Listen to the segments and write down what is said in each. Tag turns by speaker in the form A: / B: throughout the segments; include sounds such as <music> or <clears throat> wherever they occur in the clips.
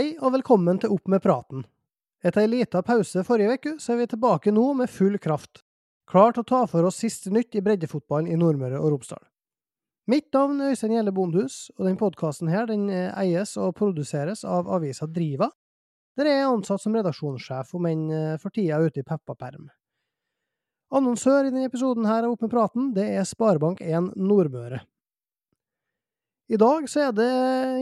A: Hei og velkommen til Opp med praten. Etter ei lita pause forrige uke, så er vi tilbake nå med full kraft, klar til å ta for oss siste nytt i breddefotballen i Nordmøre og Romsdal. Mitt navn er Øystein Gjelle Bondhus, og denne podkasten her den eh, eies og produseres av avisa Driva, der jeg er ansatt som redaksjonssjef, om enn eh, for tida ute i peppaperm. Annonsør i denne episoden her av Opp med praten, det er Sparebank1 Nordmøre. I dag så er det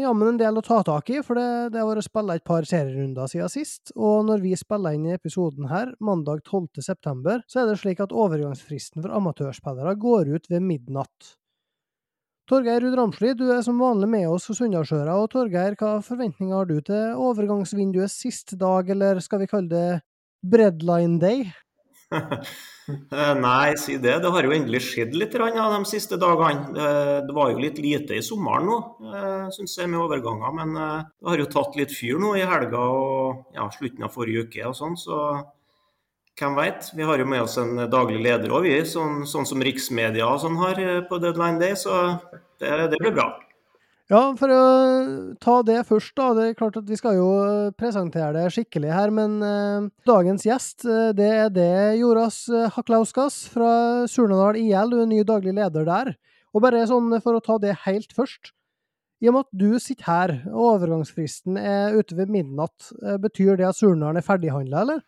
A: jammen en del å ta tak i, for det, det har vært spilla et par serierunder siden sist, og når vi spiller inn i episoden her, mandag 12. september, så er det slik at overgangsfristen for amatørspillere går ut ved midnatt. Torgeir Ruud Ramsli, du er som vanlig med oss hos Sunndalsøra, og Torgeir, hva forventninger har du til overgangsvinduets siste dag, eller skal vi kalle det breadline day? <laughs>
B: Eh, nei, si det. Det har jo endelig skjedd litt de siste dagene. Det, var jo litt lite i sommeren nå, eh, syns jeg, med overganger. Men eh, det har jo tatt litt fyr nå i helga og ja, slutten av forrige uke og sånn. Så hvem veit. Vi har jo med oss en daglig leder òg, vi. Sånn, sånn, som riksmedia og sånn har på Deadline Day. Så det, det blir bra.
A: Ja, for å ta det først, da. Det er klart at vi skal jo presentere det skikkelig her, men eh, dagens gjest, eh, det er det Joras eh, Haklauskas fra Surnadal IL. Du er ny daglig leder der. Og bare sånn for å ta det helt først. I og med at du sitter her, og overgangsfristen er ute ved midnatt, eh, betyr det at Surnadal er ferdighandla, eller?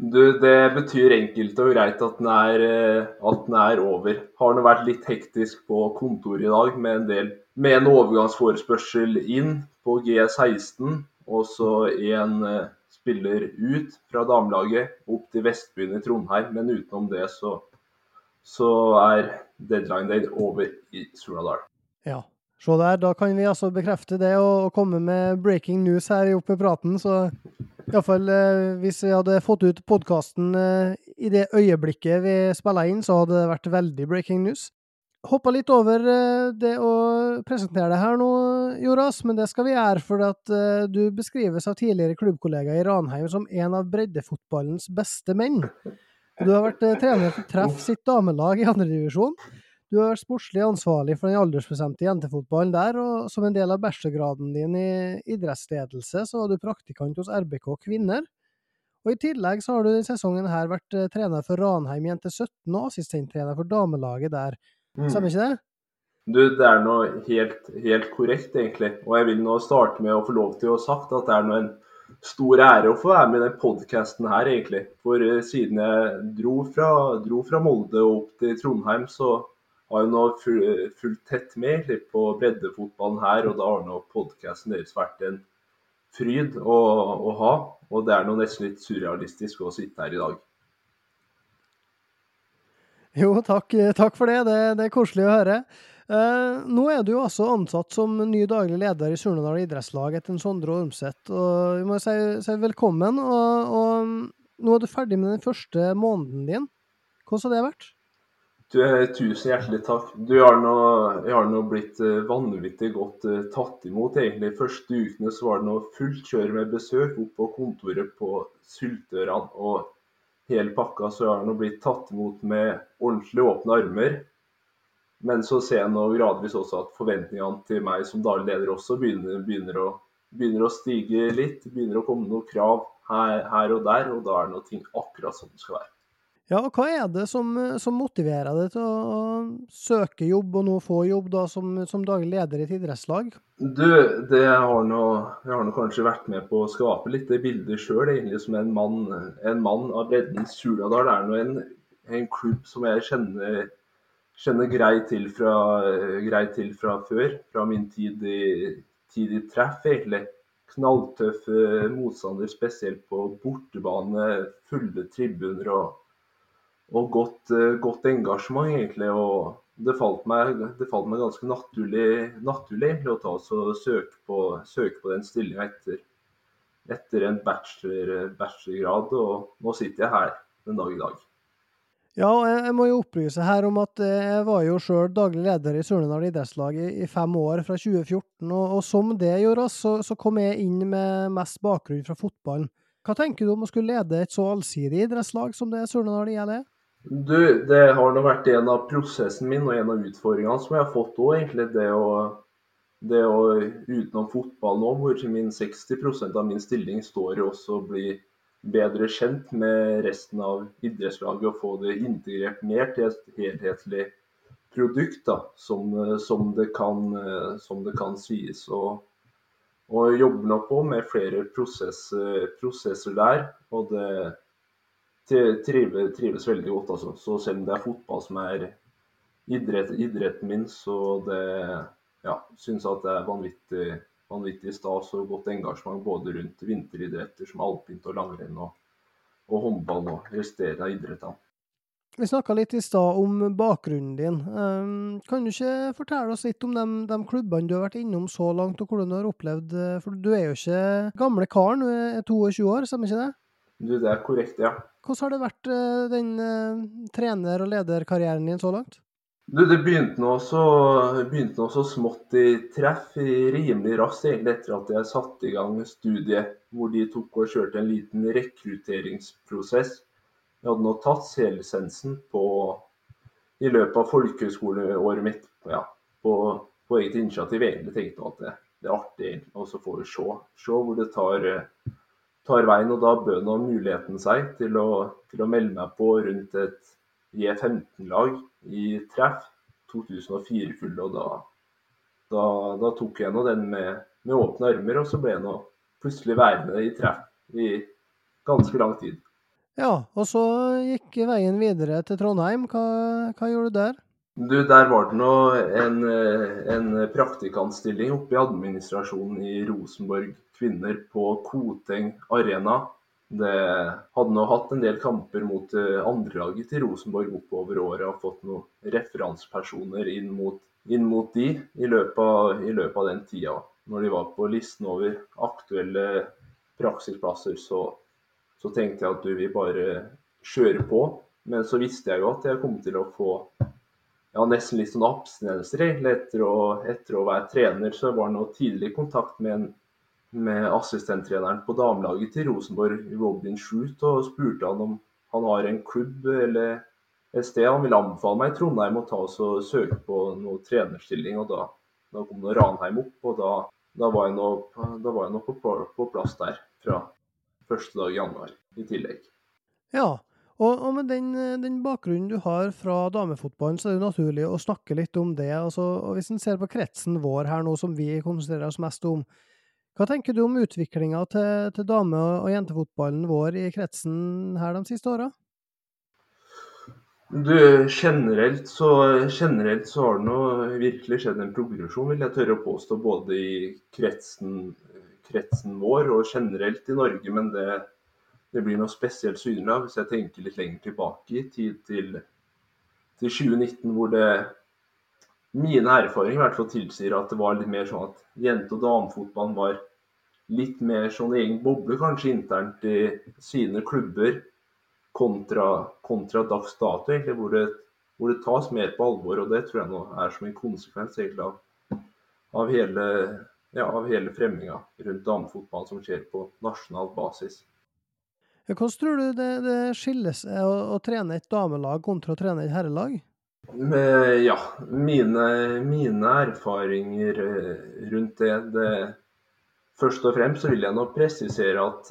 C: Du, det betyr enkelt og greit at den, er, at den er over. Har nå vært litt hektisk på kontoret i dag med en del med en overgangsforespørsel inn på G16, og så en eh, spiller ut fra damelaget opp til Vestbyen i Trondheim. Men utenom det så, så er deadline day over i Surnadal.
A: Ja, se der. Da kan vi altså bekrefte det og, komme med breaking news her i Opp med praten. Så iallfall eh, hvis vi hadde fått ut podkasten eh, i det øyeblikket vi spiller inn, så hadde det vært veldig breaking news hoppa litt over eh, det å presentere deg her nå, Joras, men det skal vi gjøre For at eh, du beskrives av tidligere klubbkollega i Ranheim som en av breddefotballens beste menn. Du har vært eh, trener for Treff sitt damelag i andredivisjon. Du har vært sportslig ansvarlig for den aldersbestemte jentefotballen der, og som en del av bachelorgraden din i idrettsledelse, så var du praktikant hos RBK Kvinner. Og I tillegg så har du denne sesongen her vært trener for Ranheim jente 17 og assistenttrener for damelaget der. Mm. Stemmer ikke det?
C: Du, Det er noe helt, helt, korrekt, egentlig. Og jeg vil nå starte med å få lov til å ha sagt at det er en stor ære å få være med i den podkasten her, egentlig. For uh, siden jeg dro fra, dro fra, Molde og opp til Trondheim, så har jeg nå fulgt tett med på breddefotballen her. Og da har nå podkasten deres vært en fryd å, å ha. Og det er nå nesten litt surrealistisk å sitte her i dag.
A: Jo, takk, takk for det. det. det. er koselig å høre. Uh, nå er du jo altså ansatt som ny daglig leder i Surnadal idrettslag etter Sondre Ormseth. og Vi må si, si velkommen. Og, og, nå er du ferdig med den første måneden din. Hvordan har det vært?
C: Du, tusen hjertelig takk. Du, har nå, jeg har nå blitt uh, vanvittig godt uh, tatt imot. egentlig. Første ukene så var det nå fullt kjør med besøk opp på kontoret på Syltøran. og hele pakka, så har han blitt tatt imot med ordentlig åpne armer. Men så ser jeg nå gradvis også at forventningene til meg som daglig leder også begynner, begynner, å, begynner, å, stige litt. Begynner å komme noen krav her, her og der, og da er det noe ting akkurat som det skal være.
A: Ja, og Hva er det som, som, motiverer deg til å søke jobb, og nå få jobb da, som, som daglig leder i et idrettslag?
C: Du, det har nå, Jeg har nå kanskje vært med på å skape litt det bildet sjøl, egentlig som en mann, en mann av bredden. Suladal er nå en, en, klubb som jeg kjenner, kjenner greit til, fra, til fra før. Fra min tid i, tid i treff, egentlig knalltøff motstander, spesielt på bortebane. Fulle tribuner og og godt, eh, godt, engasjement, egentlig. Og det falt meg, det falt meg ganske naturlig, naturlig å ta og søke på, søke på den stillinga etter, etter, en bachelor, bachelorgrad. Og nå sitter jeg her den dag i dag.
A: Ja, jeg må jo opplyse her om at jeg var jo sjøl daglig leder i Surnadal idrettslag i, i, fem år, fra 2014. Og, og som det gjorde, så, så kom jeg inn med mest bakgrunn fra fotballen. Hva tenker du om å skulle lede et så allsidig idrettslag som det Surnadal IL er?
C: Du, det har nå vært en av prosessen min og en av utfordringene som jeg har fått òg, egentlig. Det å, det å utenom fotball nå, hvor min 60% av min stilling står i også å bli bedre kjent med resten av idrettslaget og få det integrert mer til et helhetlig produkt, da, som, som, det, kan, som det kan sies. Og, og jobber nå på med flere prosesser, prosesser der. Og det trives, trives veldig godt, altså. Så selv om det er fotball som er idrett, idretten min, så det ja, syns at det er vanvittig, vanvittig stas og godt engasjement både rundt vinteridretter som alpint og langrenn og, og håndball og resterende av idrettene.
A: Vi snakka litt i stad om bakgrunnen din. Um, kan du ikke fortelle oss litt om de, de, klubbene du har vært innom så langt, og hvordan du har opplevd eh, For du er jo ikke gamle karen, du er 22 år, stemmer ikke det?
C: Du, Det er korrekt, ja.
A: Hvordan har det vært eh, den uh, trener- og lederkarrieren din så langt?
C: Du, det begynte nå så, begynte nå så smått i treff i rimelig raskt egentlig etter at jeg satte i gang studiet, hvor de tok og kjørte en liten rekrutteringsprosess. Jeg hadde nå tatt C-lisensen i løpet av folkehøyskoleåret mitt ja, på, på, eget initiativ. Egentlig tenkte at det, det er artig, og så får vi se, se hvor det tar, tar, veien. Og da bød nå muligheten seg til å, til å melde meg på rundt et J15-lag i treff 2004-kullet. og da, da, da, tok jeg nå den med, med, åpne armer, og så ble jeg nå plutselig værende i treff i ganske lang tid.
A: Ja, og så gikk veien videre til Trondheim. Hva, hva gjorde du der?
C: Du, Der var det nå en, en praktikantstilling oppe i administrasjonen i Rosenborg Kvinner på Koteng Arena. Det hadde nå hatt en del kamper mot eh, andrelaget til Rosenborg oppover året og fått noen referansepersoner inn mot, inn mot de i løpet, av, i løpet, av, den tida. Når de var på listen over aktuelle praksisplasser, så, så tenkte jeg at du vil bare kjøre på. Men så visste jeg jo at jeg kom til å få ja, nesten litt sånn abstinenser etter, etter å være trener. Så jeg var nå tidlig i kontakt med en med assistenttreneren på damelaget til Rosenborg, Robin Shoot, og spurte han om han har en klubb eller et sted han ville anbefale meg i Trondheim å ta oss og søke på noe trenerstilling. og Da, da kom nå Ranheim opp, og da, da var jeg nå, var jeg nå på, på, plass der fra første dag i januar i tillegg.
A: Ja, og, og med den, den, bakgrunnen du har fra damefotballen, så er det naturlig å snakke litt om det. Altså, og Hvis en ser på kretsen vår her nå, som vi konsentrerer oss mest om, hva tenker du om utviklinga til, til dame- og jentefotballen vår i kretsen her de siste åra?
C: Du, generelt så, generelt så har det nå virkelig skjedd en progresjon, vil jeg tørre å påstå. Både i kretsen, kretsen vår og generelt i Norge. Men det, det blir noe spesielt synlig hvis jeg tenker litt lenger tilbake i tid, til, til 2019, hvor det mine erfaringer i hvert fall tilsier at det var litt mer sånn at jente- og damefotballen var litt mer sånn egen boble kanskje internt i sine klubber kontra, kontra dags dato, egentlig, hvor det, hvor det, tas mer på alvor. og Det tror jeg nå er som en konsekvens egentlig av, av hele, ja, hele fremminga rundt damefotballen som skjer på nasjonal basis.
A: Hvordan tror du det, det skilles å, å trene et damelag kontra å trene et herrelag?
C: Ja, mine, mine erfaringer eh, rundt det, det Først og fremst vil jeg nå presisere at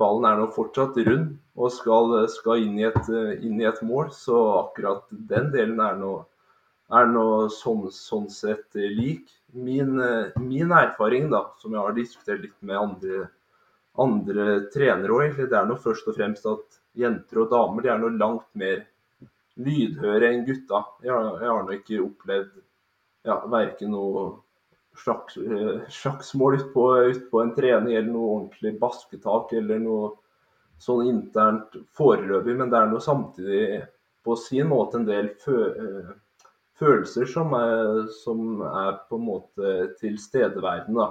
C: ballen er nå fortsatt rund og skal, skal inn, i et, inn, i et, mål. Så akkurat den delen er nå, er nå sånn, sånn, sett lik. Min, min, erfaring, da, som jeg har diskutert litt med andre, andre trenere òg, det er nå først og fremst at jenter og damer de er noe langt mer lydhøre enn gutta. Jeg har, jeg har nå ikke opplevd ja, verken noe sjakksmål ut utpå ut på en trening eller noe ordentlig basketak eller noe sånn internt foreløpig, men det er nå samtidig på sin måte en del fø eh, følelser som er, som er, på en måte tilstedeværende.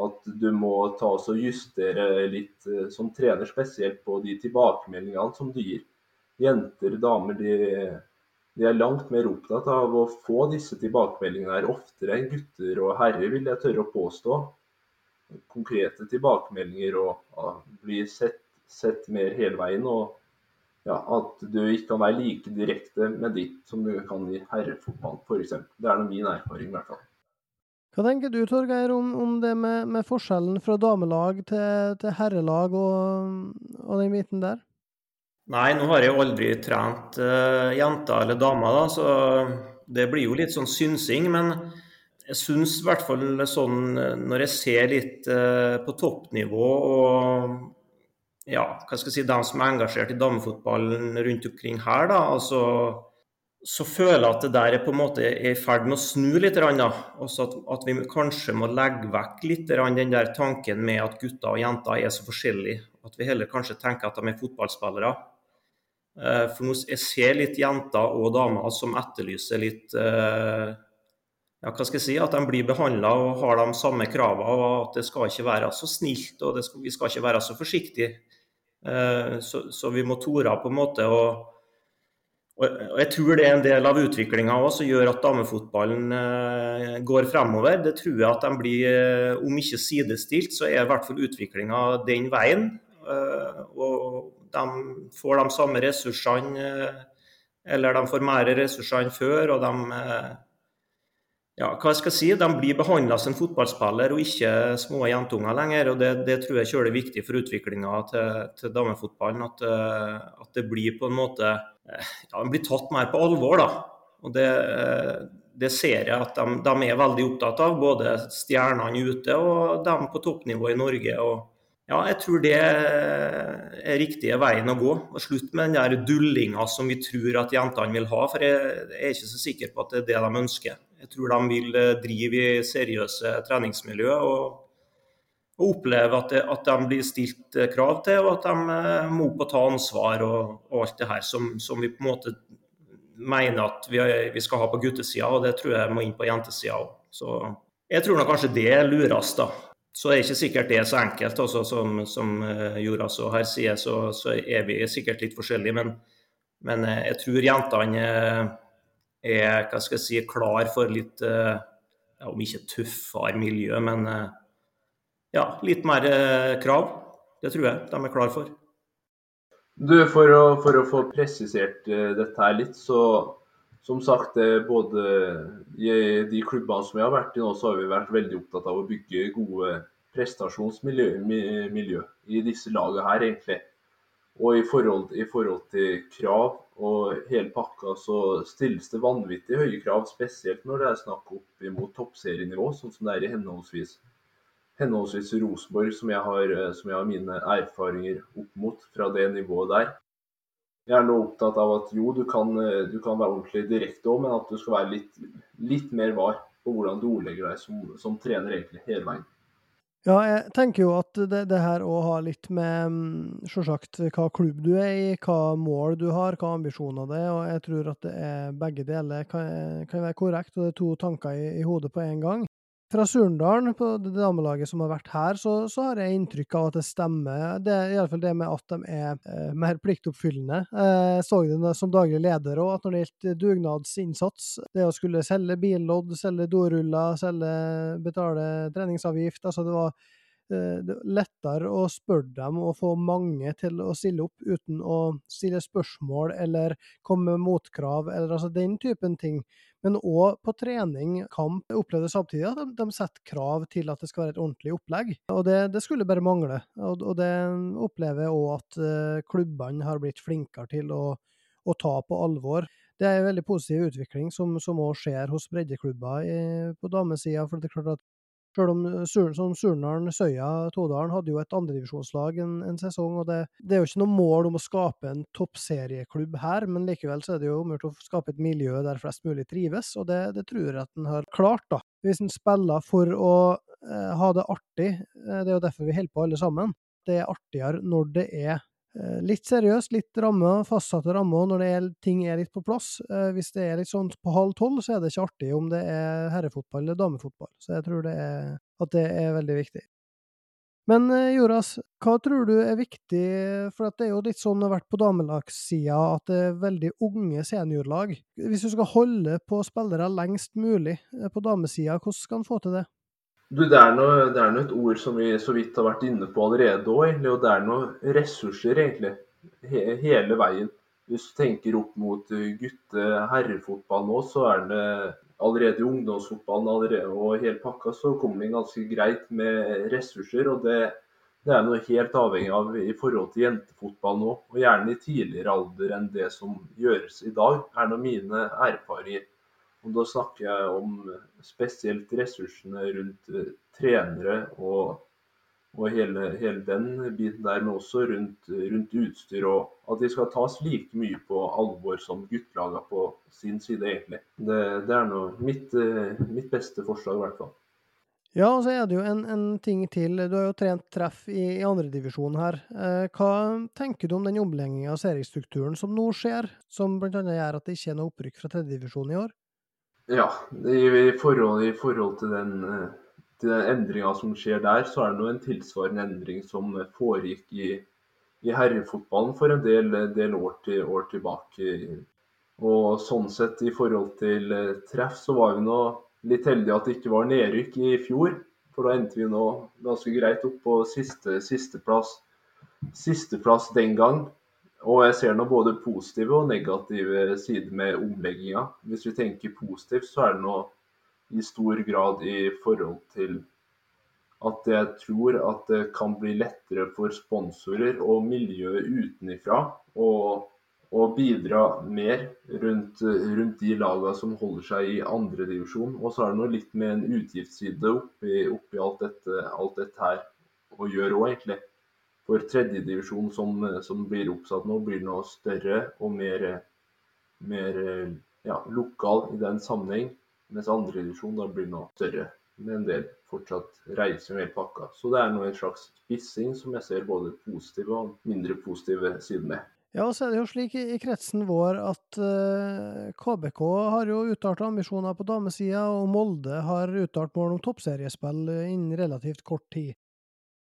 C: At du må ta oss og justere litt eh, som trener, spesielt på de tilbakemeldingene som du gir jenter, damer, de, de, er langt mer opptatt av å få disse tilbakemeldingene her oftere enn gutter og herrer, vil jeg tørre å påstå. Konkrete tilbakemeldinger og ja, bli sett, sett, mer hele veien. og ja, At du ikke kan være like direkte med ditt som du kan i herrefotball, f.eks. Det er min erfaring, i hvert fall.
A: Hva tenker du, Torgeir, om, om det med, med, forskjellen fra damelag til, til herrelag og, og, den biten der?
B: Nei, nå har jeg aldri trent uh, jenter eller damer, da, så det blir jo litt sånn synsing. Men jeg syns i hvert fall sånn når jeg ser litt uh, på toppnivå og ja, hva skal jeg si, de som er engasjert i damefotballen rundt omkring her, da, altså, så føler jeg at det der er på en måte i ferd med å snu litt. Også at, at, vi kanskje må legge vekk litt den der tanken med at gutter og jenter er så forskjellige. At vi heller kanskje tenker at de er fotballspillere. Eh, for nå jeg ser litt jenter og damer som etterlyser litt eh, ja, hva skal jeg si, at de blir behandla og har de samme kravene. og At det skal ikke være så snilt og skal, vi skal ikke være så forsiktige. Eh, så, så, vi må tore på en måte å og Jeg tror det er en del av utviklinga som gjør at damefotballen eh, går fremover. Det tror jeg at de blir, eh, om ikke sidestilt, så er i hvert fall utviklinga den veien. Og de får de samme ressursene, eller de får mer ressurser enn før. og de ja, hva jeg skal si, de blir behandla som fotballspiller og ikke små jentunger lenger. og Det, det tror jeg er viktig for utviklinga til, til, damefotballen. At, eh, at, det blir på en måte eh, ja, de blir tatt mer på alvor. da. Og Det, det ser jeg at de, de, er veldig opptatt av, både stjernene ute og de på toppnivå i Norge. og ja, jeg tror det er riktige veien å gå. og Slutt med den der dullinga som vi tror at jentene vil ha. For jeg er ikke så sikker på at det er det de ønsker. Jeg tror de vil eh, drive i seriøse treningsmiljø og, og oppleve at, det, at, de blir stilt eh, krav til, og at de eh, må opp og ta ansvar og, og alt det her som, som, vi på en måte mener at vi, vi skal ha på guttesida, og det tror jeg må inn på jentesida òg. Så jeg tror nok kanskje det er lurest, da. Så er ikke sikkert det er så enkelt. Også, som, som Joras og her sier, så, så, er vi sikkert litt forskjellige. Men, men jeg tror jentene er hva skal jeg si, klar for litt eh, ja, Om ikke tøffere miljø, men eh, ja, litt mer eh, krav. Det tror jeg de er klar for.
C: Du, for å, for å få presisert dette her litt, så som sagt, både i de klubbene som vi har vært i nå, så har vi vært veldig opptatt av å bygge gode prestasjonsmiljø i disse lagene her, egentlig. Og i forhold, i forhold, til krav og hele pakka, så stilles det vanvittig høye krav, spesielt når det er snakk opp imot toppserienivå, sånn som det er i henholdsvis, henholdsvis Rosenborg, som jeg, har, som jeg har mine erfaringer opp mot fra det nivået der. Jeg er nå opptatt av at jo, du kan, du kan være ordentlig direkte òg, men at du skal være litt, litt, mer var på hvordan du ordlegger deg som, som trener egentlig hele veien.
A: Ja, jeg tenker jo at det, det her å ha litt med mm, hva klubb du er i, hva mål du har, hva ambisjoner det er, og jeg tror at det er begge deler kan, kan være korrekt, og det er to tanker i, i hodet på en gang. Fra Surndalen, på det damelaget som har vært her, så, så har jeg inntrykk av at det stemmer. Det iallfall det med at de er eh, mer pliktoppfyllende. Eh, så det som daglig leder òg, at når det gjelder dugnadsinnsats, det å skulle selge billodd, selge doruller, selge, betale treningsavgift altså det var eh, er lettere å spørre dem og få mange til å stille opp uten å stille spørsmål eller komme med motkrav, eller altså den typen ting. Men òg på trening, kamp, opplevde samtidig at de, de, setter krav til at det skal være et ordentlig opplegg. Og det, det skulle bare mangle. Og, og det opplever jeg òg at uh, klubbene har blitt flinkere til å, å, ta på alvor. Det er en veldig positiv utvikling som òg skjer hos breddeklubber på damesida. For det er klart at selv om eh, Surnadal, Søya, Todalen hadde jo et andredivisjonslag en, en sesong. og det, det, er jo ikke noe mål om å skape en toppserieklubb her, men likevel så er det jo mulig å skape et miljø der flest mulig trives, og det, det tror jeg at en har klart. da. Hvis en spiller for å eh, ha det artig, eh, det er jo derfor vi holder på alle sammen, det er artigere når det er litt seriøst, litt rammer, fastsatte rammer når er, ting er litt på plass. Eh, hvis det er litt sånn på halv tolv, så er det ikke artig om det er herrefotball eller damefotball. Så jeg tror det er, at det er veldig viktig. Men eh, Joras, hva tror du er viktig, for det er jo litt sånn det har vært på damelagssida at det er veldig unge seniorlag. Hvis du skal holde på spillere lengst mulig på damesida, hvordan skal en få til det?
C: Du, det er, noe, det er noe et ord som vi så vidt har vært inne på allerede òg, og det er noen ressurser, egentlig. He, hele veien. Hvis du tenker opp mot gutte- herrefotball nå, så er det allerede i ungdomsfotballen allerede, og hele pakka så kommer det ganske greit med ressurser. og det, det er noe helt avhengig av i forhold til jentefotball nå, og gjerne i tidligere alder enn det som gjøres i dag, er nå mine erfaringer. Og Da snakker jeg om spesielt ressursene rundt eh, trenere og og hele, hele, den biten der, men også rundt, rundt, utstyr. Og at de skal tas like mye på alvor som guttelagene på sin side, egentlig. Det, det er noe, mitt, mitt, beste forslag, i hvert fall.
A: Ja, og så er det jo en, en ting til. Du har jo trent treff i, i andredivisjon her. Eh, hva tenker du om den omlegginga av seriestrukturen som nå skjer, som bl.a. gjør at det ikke er noe opprykk fra tredjedivisjon i år?
C: Ja, i, i, forhold, i forhold til den eh, den endringa som skjer der, så er det nå en tilsvarende endring som foregikk i, i herrefotballen for en del, del år, til, år, tilbake. Og sånn sett i forhold til eh, treff, så var vi nå litt heldige at det ikke var nedrykk i fjor. For da endte vi nå ganske greit opp på siste, sisteplass Sisteplass den gang. Og jeg ser nå både positive og negative sider med omlegginga. Hvis vi tenker positivt, så er det nå i stor grad i forhold til at jeg tror at det kan bli lettere for sponsorer og miljøet utenifra å, å bidra mer rundt, rundt de lagene som holder seg i andredivisjon. Og så er det nå litt med en utgiftsside oppi, oppi alt, dette, alt, dette, her å gjøre òg, egentlig. For tredjedivisjon som, som blir oppsatt nå, blir nå større og mer, mer ja, lokal i den sammenheng. Mens andredivisjon blir nå større, med en del fortsatt reiser med pakka. Så det er nå en slags spissing som jeg ser både positive og mindre positive sider med.
A: Ja, så er det jo slik i, kretsen vår at uh, eh, KBK har jo uttalt ambisjoner på damesida, og Molde har uttalt mål om toppseriespill innen relativt kort tid.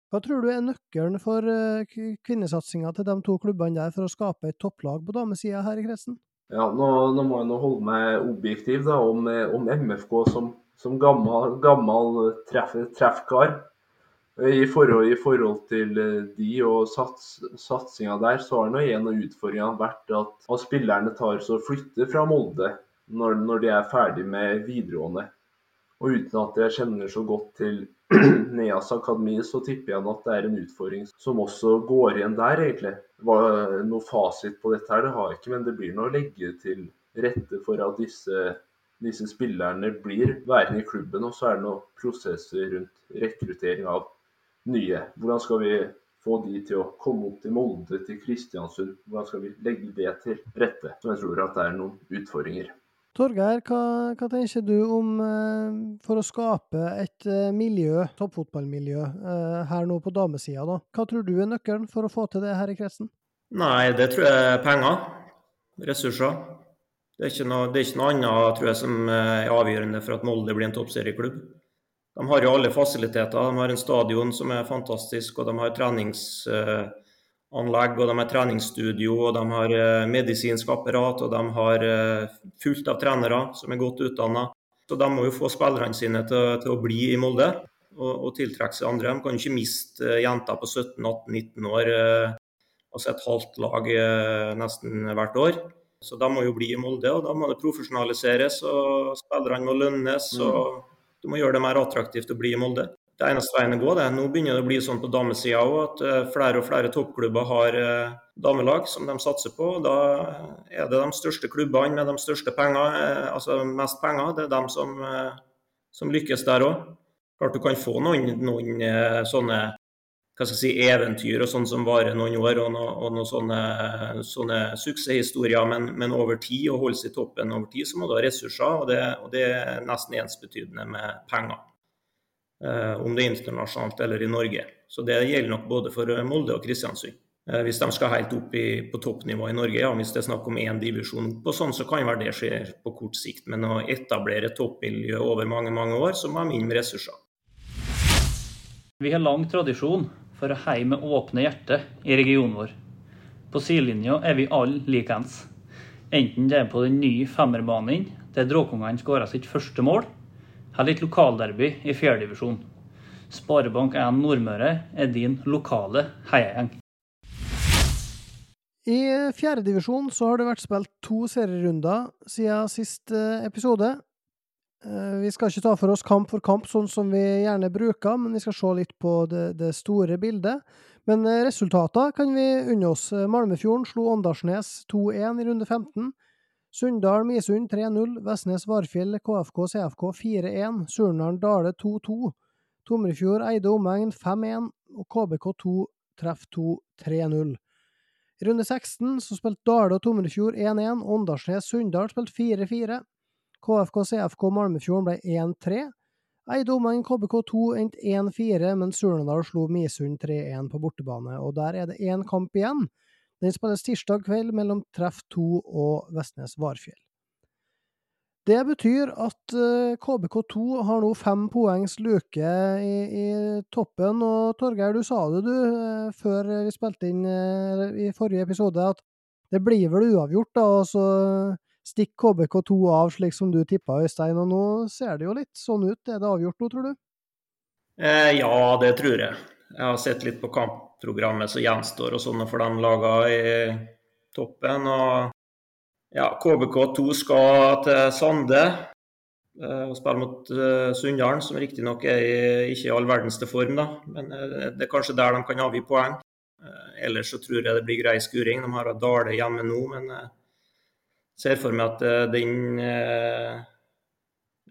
A: Hva tror du er nøkkelen for uh, kvinnesatsinga til de to klubbene der for å skape et topplag på damesida her i kretsen?
C: Ja, nå, nå, må jeg nå holde meg objektiv da, om, om MFK som, som gammel, gammel treff, treffkar. I forhold, I forhold, til eh, de og sats, satsinga der, så har nå en av utfordringene vært at, at spillerne tar så flytter fra Molde når, når de er ferdig med videregående. Og uten at jeg kjenner så godt til <clears throat> Neas akademi, så tipper jeg at det er en utfordring som også går igjen der, egentlig. Hva, noe fasit på dette her, det har jeg ikke, men det blir noe å legge til rette for at disse, disse spillerne blir værende i klubben. Og så er det noen prosesser rundt rekruttering av nye. Hvordan skal vi få de til å komme opp til Molde, til Kristiansund? Hvordan skal vi legge det til rette? Så jeg tror at det er noen utfordringer.
A: Torgeir, hva, hva, tenker du om eh, for å skape et eh, miljø, toppfotballmiljø eh, her nå på damesida? da? Hva tror du er nøkkelen for å få til det her i kretsen?
B: Nei, det tror jeg er penger. Ressurser. Det er, ikke noe, er ikke noe annet tror jeg, som eh, er avgjørende for at Molde blir en toppserieklubb. De har jo alle fasiliteter. De har en stadion som er fantastisk, og de har trenings... Eh, anlegg, og de har treningsstudio, og de har eh, medisinsk apparat, og de har eh, fullt av trenere som er godt utdanna. Så de må jo få spillerne sine til, til å bli i Molde og, og, tiltrekke seg andre. De kan ikke miste eh, jenter på 17-18-19 år, altså et halvt lag nesten hvert år. Så de må jo bli i Molde, og da må det profesjonaliseres, og spillerne må lønnes. Mm. og Du må gjøre det mer attraktivt å bli i Molde det eneste veien å gå. det. Nå begynner det å bli sånn på damesida òg at eh, flere og flere toppklubber har eh, damelag som de satser på. Da er det de største klubbene med de største penger, eh, altså mest penger, det er de som, som lykkes der òg. Klart du kan få noen, noen sånne hva skal jeg si, eventyr og sånn som varer noen år, og, no, og noen sånne, sånne suksesshistorier, men, men, over tid, å holde seg i toppen over tid, så må du ha ressurser, og det, og det er nesten ensbetydende med penger. Eh, om det er internasjonalt eller i Norge. Så det gjelder nok både for eh, Molde og Kristiansund. Eh, hvis de skal helt opp i, på toppnivå i Norge, ja, hvis det er snakk om én divisjon og sånn, så kan vel det skje på kort sikt. Men å etablere toppmiljø over mange, mange år, så må de med ressurser.
D: Vi har lang tradisjon for å heie med åpne hjerter i regionen vår. På sidelinja er vi alle likeens. Enten det er på den nye femmerbanen der Dråkungene skåra sitt første mål, har litt lokalderby i fjerdedivisjon. Sparebank1 Nordmøre er din lokale heiagjeng.
A: I fjerdedivisjon så har det vært spilt to serierunder siden sist eh, episode. Eh, vi skal ikke ta for oss kamp for kamp, sånn som vi gjerne bruker, men vi skal se litt på det, det store bildet. Men eh, resultater kan vi unne oss. Malmefjorden slo Åndalsnes 2-1 i runde 15. Sunndal-Misund 3-0. Vestnes-Varfjell KFK CFK 4-1. Surnadal-Dale 2-2. Tomrefjord Eide omegn 5-1. Og KBK2 treff 2 3-0. I runde 16 så spilte Dale og Tomrefjord 1-1. Åndalsnes-Sunndal spilte 4-4. KFK CFK Malmefjorden ble 1-3. Eide omegn KBK2 endte 1-4, men Surnadal slo Misund 3-1 på bortebane. Og der er det én kamp igjen. Den spilles tirsdag kveld mellom Treff 2 og Vestnes Varfjell. Det betyr at KBK2 har nå fem poengs luke i, i, toppen. Og Torgeir, du sa det du før vi spilte inn i forrige episode, at det blir vel uavgjort, da. Og så stikker KBK2 av, slik som du tippa, Øystein. Og nå ser det jo litt sånn ut. Er det avgjort nå, tror du?
B: Eh, ja, det tror jeg. Jeg har sett litt på kampprogrammet som gjenstår og sånne for de lagene i toppen. og ja, KBK2 skal til Sande og spille mot uh, Sunndalen, som riktignok er i, ikke i all verdens form, da. Men uh, det er kanskje der de kan avgi poeng. Ellers så tror jeg det blir grei skuring. De har Dale hjemme nå, men jeg ser for meg at den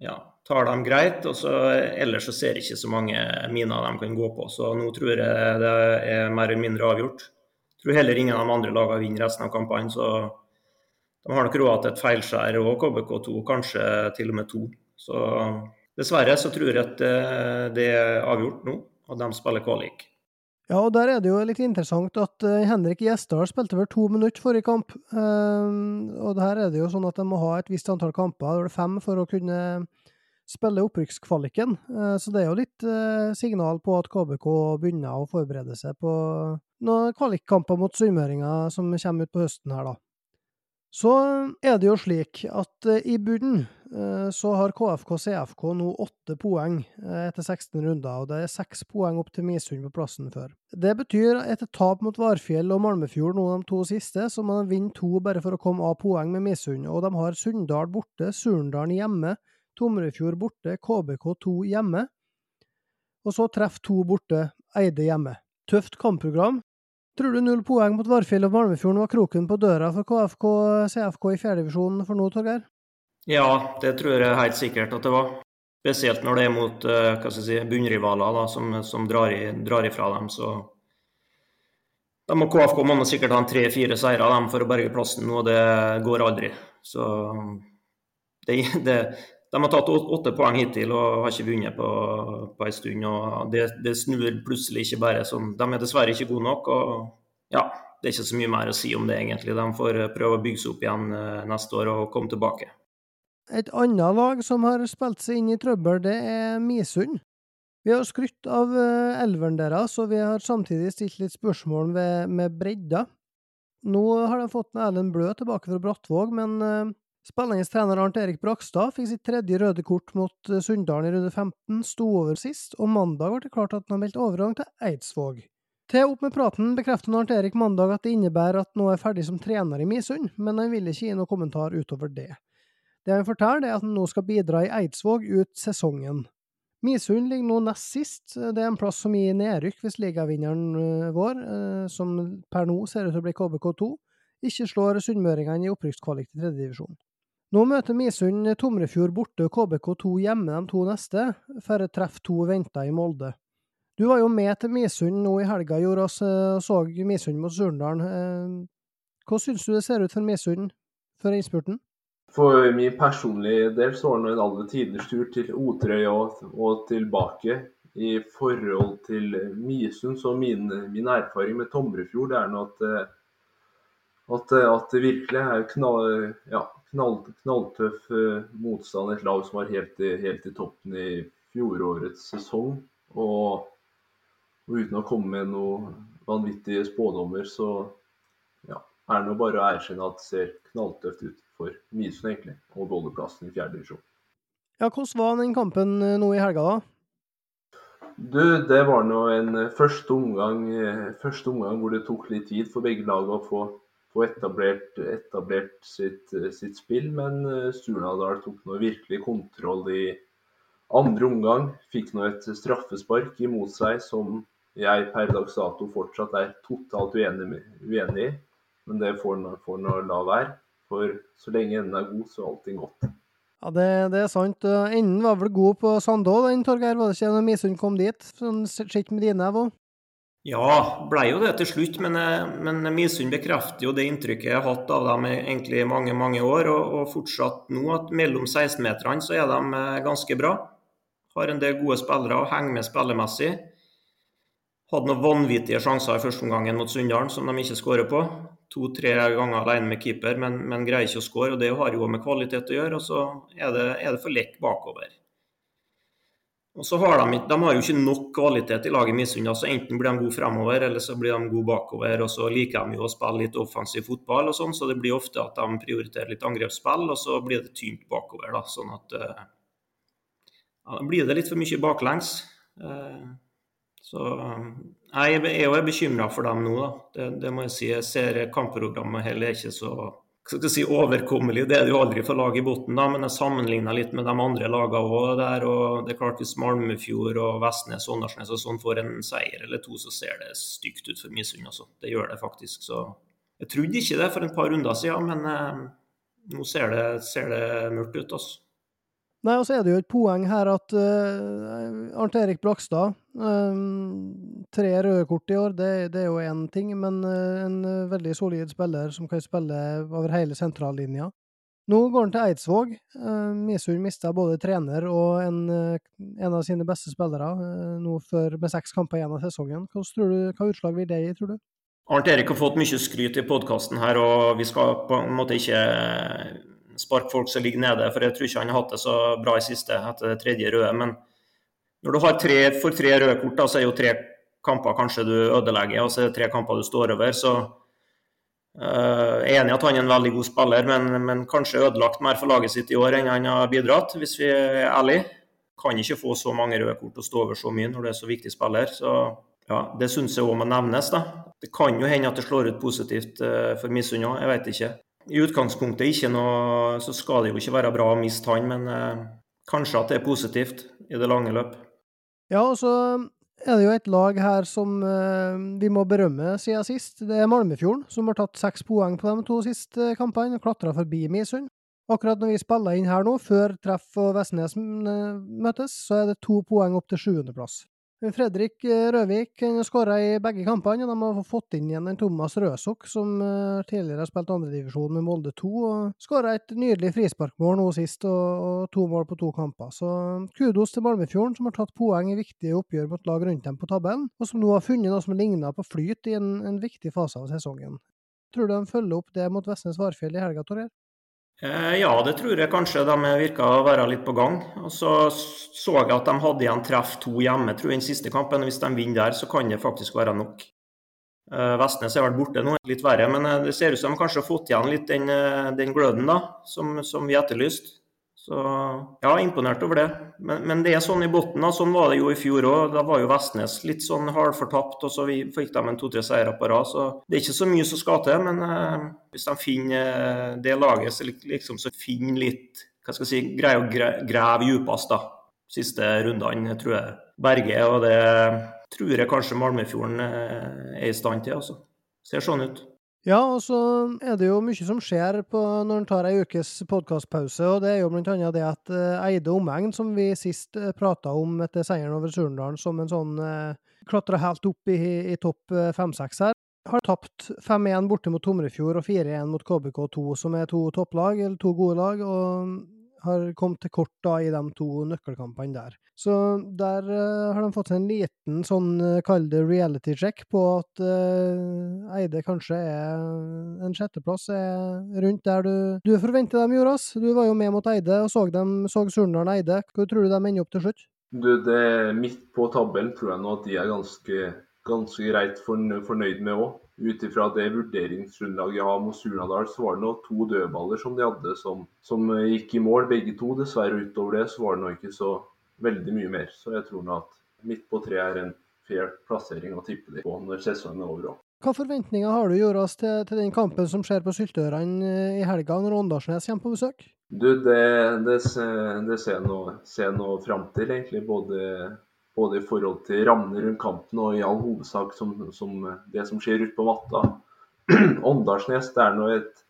B: ja, tar dem greit. og så Ellers så ser jeg ikke så mange miner de kan gå på. Så nå tror jeg det er mer eller mindre avgjort. Jeg tror heller ingen av de andre lagene vinner resten av kampene. så de har nok råd til et feilskjær og KBK2, kanskje til og med to. Så dessverre så tror jeg at eh, det er avgjort nå, og de spiller kvalik.
A: Ja, og der er det jo litt interessant at uh, Henrik Gjesdal spilte vel to minutter forrige kamp. Uh, og her er det jo sånn at de må ha et visst antall kamper, det det fem for å kunne spille opprykkskvaliken. Uh, så det er jo litt signal på at KBK begynner å forberede seg på noen kvalikkamper mot sunnmøringer som kommer ut på høsten her, da. Så er det jo slik at i bunnen så har KFK CFK nå åtte poeng etter 16 runder, og det er seks poeng opp til Misund på plassen før. Det betyr etter tap mot Varfjell og Malmefjord nå de to siste, så må de vinne to bare for å komme av poeng med Misund, og de har Sunndal borte, Surndalen hjemme, Tomrefjord borte, KBK2 hjemme, og så treff to borte, Eide hjemme. Tøft kampprogram, Tror du null poeng mot Varfjell og Malmefjorden var kroken på døra for KFK CFK i fjerdedivisjonen for nå, Torgeir?
B: Ja, det tror jeg helt sikkert at det var. Spesielt når det er mot eh, si, bunnrivaler da, som, som drar, i, drar, ifra dem. så da må KFK må sikkert ha tre-fire seire av dem for å berge plassen, og det går aldri. Så det, det, de har tatt åtte poeng hittil og har ikke vunnet på, på en stund. og det, det, snur plutselig ikke bare sånn. De er dessverre ikke gode nok. og ja, Det er ikke så mye mer å si om det, egentlig. De får prøve å bygge seg opp igjen eh, neste år og komme tilbake.
A: Et annet lag som har spilt seg inn i trøbbel, det er Misund. Vi har skrytt av eh, elveren deres, og vi har samtidig stilt litt spørsmål ved, med bredda. Nå har de fått Erlend Blø tilbake fra Brattvåg, men Spillende trener Arnt Erik Brakstad fikk sitt tredje røde kort mot eh, Sunndalen i runde 15, sto over sist, og mandag ble det klart at han har meldt overgang til Eidsvåg. Til Opp med praten bekrefter Arnt Erik mandag at det innebærer at han nå er ferdig som trener i Misund, men han vil ikke gi noen kommentar utover det. Det han forteller, er at han nå skal bidra i Eidsvåg ut sesongen. Misund ligger nå nest sist, det er en plass som gir nedrykk hvis ligavinneren eh, vår, eh, som per nå ser ut til å bli KBK2, ikke slår sunnmøringene i opprykkskvalik til tredjedivisjon. Nå møter Misund Tomrefjord borte og KBK2 hjemme de to neste, før treff to venter i Molde. Du var jo med til Misund nå i helga, Joras, og så Misund mot Surndalen. Eh, hva syns du det ser ut for Misund før innspurten?
C: For min personlige del så var det en aller tidligst tur til Otrøy og, og, tilbake. I forhold til Misund, så min, min erfaring med Tomrefjord er at, eh, at, at, det virkelig er knall, ja, knall, knalltøff uh, motstand. Et lag som var helt i, helt i toppen i fjorårets sesong. Og, og, uten å komme med noen vanvittige spådommer, så ja, er det bare å erkjenne at det ser knalltøft ut for Misund, egentlig. Og beholde i fjerde divisjon.
A: Ja, hvordan var den kampen eh, nå i helga, da?
C: Du, det var nå en første omgang, første omgang hvor det tok litt tid for begge lag å få få etablert, etablert sitt, sitt, spill. Men Surnadal tok nå virkelig kontroll i andre omgang. Fikk nå et straffespark imot seg som jeg per dags dato fortsatt er totalt uenig, i. Men det får nå la være. For så lenge enden er god, så er allting godt.
A: Ja, det, det, er sant. Enden var vel god på Sandå, den, Torgeir? Var det ikke noe Misund kom dit? Sånn sett med dine øyne?
B: Ja, ble jo det til slutt. Men, men Misund bekrefter jo det inntrykket jeg har hatt av dem egentlig mange mange år. Og, og fortsatt nå at mellom 16-meterne så er de eh, ganske bra. Har en del gode spillere og henger med spillemessig. Hadde noen vanvittige sjanser i første omgang mot Sunndalen som de ikke skårer på to-tre ganger alene med keeper, men, men, greier ikke å skåre. og Det har jo med kvalitet å gjøre. og Så er det, er det for lekk bakover. Og så har de, de har jo ikke nok kvalitet i laget Misund. altså Enten blir de gode fremover, eller så blir de gode bakover. og Så liker de jo å spille litt offensiv fotball, og sånn, så det blir ofte at de prioriterer litt angrepsspill, og så blir det tynt bakover. da, sånn at eh, ja, Da blir det litt for mye baklengs. Eh, så jeg er jo bekymra for dem nå, da. Det, det, må jeg si. Jeg ser kampprogrammet heller ikke så skal si, overkommelig. Det er det jo aldri for lag i bunnen, da, men jeg sammenligna litt med de andre lagene òg der. og det er klart Hvis Malmefjord og Vestnes og Åndalsnes og sånn får en seier eller to, så ser det stygt ut for Misund. Altså. Det gjør det faktisk. så Jeg trodde ikke det for et par runder siden, men eh, nå ser det, ser det mørkt ut. altså.
A: Nei, og så er det jo et poeng her at uh, Arnt Erik Blakstad um, Tre røde kort i år, det, det er jo én ting, men uh, en veldig solid spiller som kan spille over hele sentrallinja. Nå går han til Eidsvåg. Uh, Misund mista både trener og en, en, av sine beste spillere nå før med seks kamper igjen av sesongen. Hva, hva utslag vil det gi, tror du?
B: Arnt Erik har fått mye skryt i podkasten her, og vi skal på en måte ikke sparke folk som ligger nede. For jeg tror ikke han har hatt det så bra i siste etter det tredje røde. Men når du har tre, for tre røde kort, da, så er jo tre kamper kanskje du ødelegger, og så er det tre kamper du står over. Så uh, jeg er enig at han er en veldig god spiller, men, men, kanskje ødelagt mer for laget sitt i år enn han har bidratt, hvis vi er ærlige. Kan ikke få så mange røde kort og stå over så mye når du er så viktig spiller. Så ja, det syns jeg òg må nevnes. da. Det kan jo hende at det slår ut positivt uh, for Misund òg, jeg vet ikke i utgangspunktet ikke noe Så skal det jo ikke være bra å miste han, men eh, kanskje at det er positivt i det lange løp.
A: Ja, og så er det jo et lag her som eh, vi må berømme siden sist. Det er Malmefjorden, som har tatt seks poeng på de to siste kampene og klatra forbi Misund. Akkurat når vi spiller inn her nå, før Treff og Vestnes eh, møtes, så er det to poeng opp til sjuendeplass. Fredrik eh, Røvik skåra i begge kampene, og de har fått inn igjen en Thomas Røsok, som eh, tidligere har spilt andredivisjon med Molde 2. og Skåra et nydelig frisparkmål nå sist, og, to mål på to kamper. Så kudos til Malmefjorden, som har tatt poeng i viktige oppgjør mot lag rundt dem på tabellen, og som nå har funnet noe som ligner på flyt i en, en viktig fase av sesongen. Tror du de følger opp det mot Vestnes Varfjell i helga, Torgeir?
B: Eh, ja, det tror jeg kanskje de virka å være litt på gang. Og Så så jeg at de hadde igjen treff to hjemme tror jeg, den siste kampen. Hvis de vinner der, så kan det faktisk være nok. Eh, Vestnes har vært borte nå, litt verre, men eh, det ser ut som de kanskje har fått igjen litt den, den gløden da, som, som vi etterlyste. Så ja, imponert over det. Men, men det er sånn i bunnen. Sånn var det jo i fjor òg. Da var jo Vestnes litt sånn halvfortapt, og så vi fikk de en to-tre seire på rad. Så det er ikke så mye som skal til. Men eh, hvis de finner eh, det laget så liksom så finner litt hva skal jeg si, greier å grave dypest, da. Siste rundene, tror jeg. Berge, og det tror jeg kanskje Malmefjorden eh, er i stand til. altså. Ser sånn ut.
A: Ja, og så er det jo mye som skjer når en tar ei ukes podkastpause, og det er jo blant annet det at uh, Eide omegn, som vi sist eh, prata om etter seieren over Surndalen, som en sånn eh, klatra helt opp i, i topp fem-seks her, har tapt 5-1 borte mot Tomrefjord og 4-1 mot KBK2, som er to topplag, eller to gode lag. og har kommet til kort da i de to nøkkelkampene der. Så der uh, har de fått en liten sånn, uh, kall det reality check på at uh, Eide kanskje er en sjetteplass er rundt der du, du forventer dem, Joras. Du var jo med mot Eide og så dem, så Surnadal Eide. Hva tror du de ender opp til slutt?
C: Du, det Midt på tabellen tror jeg nå at de er ganske, ganske greit fornøyd med òg ut ifra det vurderingsgrunnlaget jeg har mot Surnadal, så var det nå to dødballer som de hadde som, som, gikk i mål, begge to. Dessverre utover det så var det nå ikke så veldig mye mer. Så jeg tror nå at midt på tre er en fair plassering å tippe dem på når sesongen er over òg.
A: Hva forventninger har du, Joras, til, til den kampen som skjer på Syltørene eh, i helga, når Åndalsnes kommer på besøk?
C: Du, det, det, ser- det ser jeg nå fram til, egentlig. Både, både i forhold til rammene rundt kampen og i all hovedsak som, som det som skjer ute på matta. <clears throat> Åndalsnes det er nå et,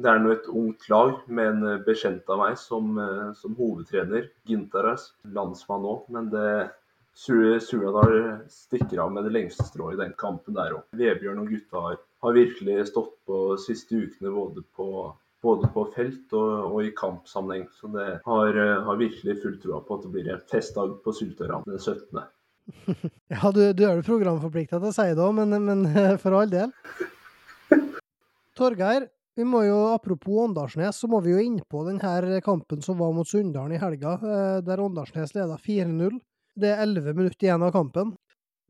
C: det er nå et ungt lag med en bekjent av meg som, eh, som hovedtrener. Gintaras, landsmann òg. Men det Sur- Surnadal stikker av med det lengste strået i den kampen der òg. Vebjørn og gutta har, har virkelig stått på de siste ukene både på både på felt og, og i kampsammenheng. Så det har, eh, har virkelig full troa på at det blir en festdag på Sultøra den 17. <laughs>
A: Ja, du, du er jo programforplikta til å si det òg, men, men <laughs> for all del. <laughs> Torgeir, vi må jo, apropos Åndalsnes, så må vi jo inn på denne kampen som var mot Sunndalen i helga, eh, der Åndalsnes leda 4-0. Det er 11 minutter igjen av kampen.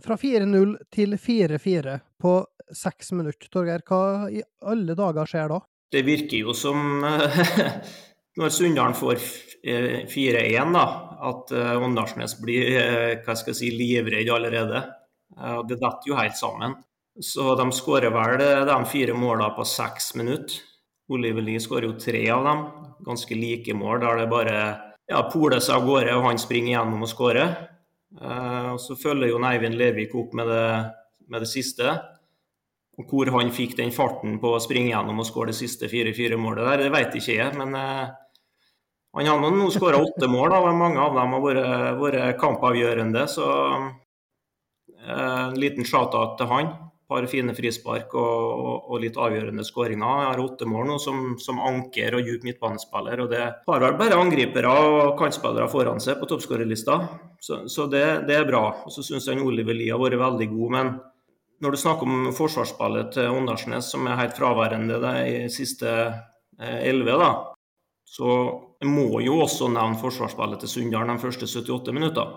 A: Fra 4-0 til 4-4 på seks minutter. Torgeir, hva i alle dager skjer da?
B: Det virker jo som eh, <laughs> når Sunndalen får eh, 4-1, da, at eh, Åndalsnes blir eh, hva skal jeg si, livredd allerede. Eh, Det detter jo helt sammen. Så de skårer vel eh, de fire målene på seks minutter. Oliver Lie skårer jo tre av dem. Ganske like mål, der det bare ja, poler seg av gårde, og han springer gjennom og skårer. Eh, og Så følger jo Eivind Lervik opp med det, med det siste. Og hvor han fikk den farten på å springe gjennom og skåre det siste 4-4-målet der, det vet ikke jeg. Men eh, han har nå skåra åtte mål, og mange av dem har vært, vært kampavgjørende. Så eh, en liten shout-out til han. Par fine frispark og, og, litt avgjørende skåringer. Jeg har åtte mål nå som, som anker og djup midtbanespiller. og Det har vel bare angripere og kantspillere foran seg på toppskårerlista. Så, så det, det er bra. Og Så syns jeg Oliver Lie har vært veldig god. men når du snakker om forsvarsspillet til Åndalsnes, som er helt fraværende i siste eh, elleve, da, så må jo også nevne forsvarsspillet til Sunndal de første 78 minutter.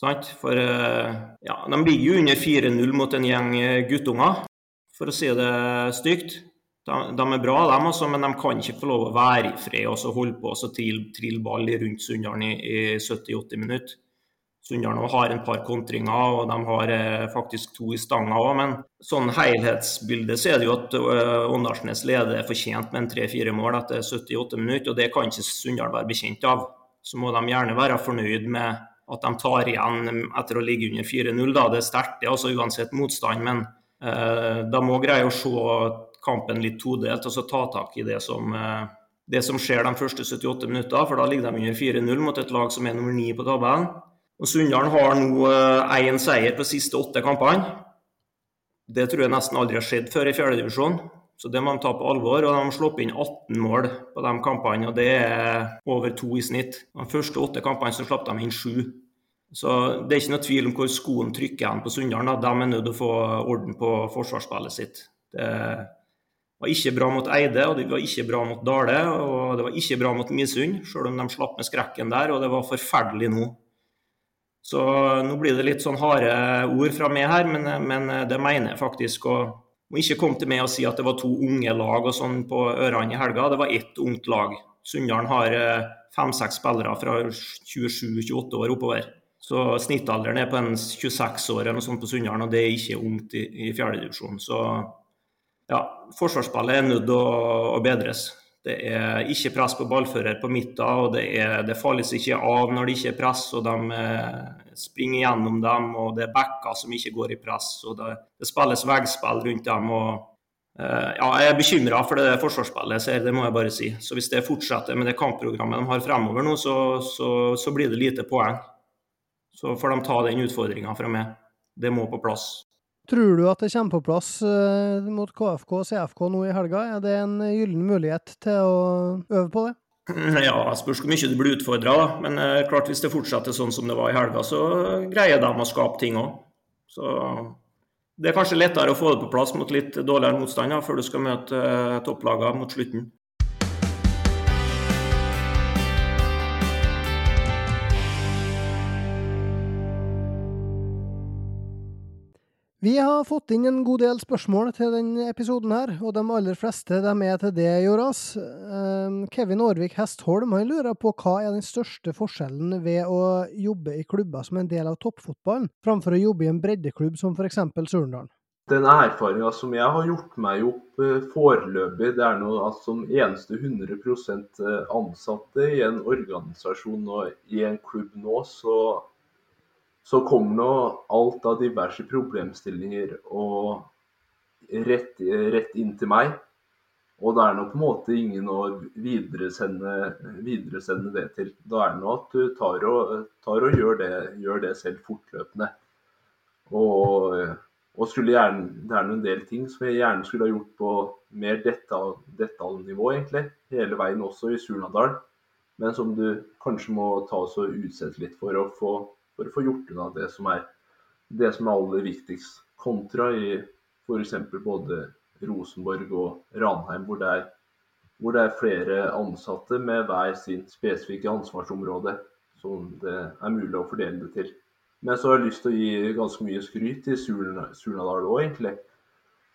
B: For eh, ja, de ligger jo under 4-0 mot en gjeng eh, guttunger, for å si det stygt. De, de er bra, de også, men de kan ikke få lov å være i fred og holde på og trille trill ball rundt Sunndalen i, i 70-80 minutter. Sunndalen har en par kontringer, og de har eh, faktisk to i stanga òg. Men sånn helhetsbilde så er det jo at Åndalsnes leder fortjent med en tre-fire mål etter 78 minutter, og det kan ikke Sunndal være bekjent av. Så må de gjerne være fornøyd med at de tar igjen etter å ligge under 4-0. Det er sterkt, det er altså uansett motstand, men eh, de må greie å se kampen litt todelt og så ta tak i det som eh, det som skjer de første 78 minutter, for da ligger de under 4-0 mot et lag som er nummer 9 på tabellen. Og Sunndalen har nå én seier på siste åtte kampene. Det tror jeg nesten aldri har skjedd før i fjerdedivisjon, så det må de ta på alvor. Og de har sluppet inn 18 mål på de kampene, og det er over to i snitt. De første åtte kampene så slapp de inn sju. Så det er ikke noe tvil om hvor skoen trykker igjen på Sunndalen. da. De er nødt til å få orden på forsvarsspillet sitt. Det var ikke bra mot Eide, og det var ikke bra mot Dale, og det var ikke bra mot Misund, selv om de slapp med skrekken der, og det var forferdelig nå. Så nå blir det litt sånn harde ord fra meg her, men, men det mener jeg faktisk. Og må ikke komme til meg og si at det var to unge lag og sånn på ørene i helga. Det var ett ungt lag. Sunndalen har fem-seks spillere fra 27-28 år oppover. Så snittalderen er på en 26 år eller noe sånt på Sunndalen, og det er ikke ungt i, i fjerdedivisjon. Så ja, forsvarsspillet er nødt til å, å bedres. Det er ikke press på ballfører på midten, og det, er, det falles ikke av når det ikke er press. og De eh, springer gjennom dem, og det er backer som ikke går i press. og Det, det spilles veggspill rundt dem. og eh, ja, Jeg er bekymra for det forsvarsspillet, ser, det må jeg bare si. Så Hvis det fortsetter med det kampprogrammet de har fremover nå, så, så, så blir det lite poeng. Så får de ta den utfordringa fra meg. Det må på plass.
A: Tror du at det kommer på plass uh, mot KFK og CFK nå i helga? Er det en gyllen mulighet til å øve på det? <clears throat>
B: Ja, spørs hvor mye du blir utfordra, men uh, klart hvis det fortsetter sånn som det var i helga, så greier de å skape ting òg. Så det er kanskje lettere å få det på plass mot litt dårligere motstand før du skal møte topplagene mot slutten.
A: Vi har fått inn en god del spørsmål til denne episoden her, og de aller fleste de er til det, Joras. Kevin Aarvik Hestholm han lurer på hva er den største forskjellen ved å jobbe i klubber som en del av toppfotballen, framfor å jobbe i en breddeklubb som f.eks. Surndalen?
C: den erfaringa som jeg har gjort meg opp eh, foreløpig, det er noe at som eneste 100 eh, ansatte i en organisasjon og i en klubb nå, så, så kommer nå alt av diverse problemstillinger og rett, rett inn til meg. Og det er nå på en måte ingen å videresende, videresende det til. Da er det nå at du tar og, tar og gjør, det, gjør, det, selv fortløpende. Og, og gjerne, det er en del ting som jeg gjerne skulle ha gjort på mer detaljnivå, egentlig. Hele veien også i Surnadal. Men som du kanskje må ta og utsette litt for å få, for å få gjort unna det som er det som er aller viktigst. Kontra i f.eks. både Rosenborg og Ranheim, hvor det, er, hvor det er flere ansatte med hver sin spesifikke ansvarsområde som det er mulig å fordele det til. Men så har jeg lyst til å gi ganske mye skryt til Surnadal òg, egentlig.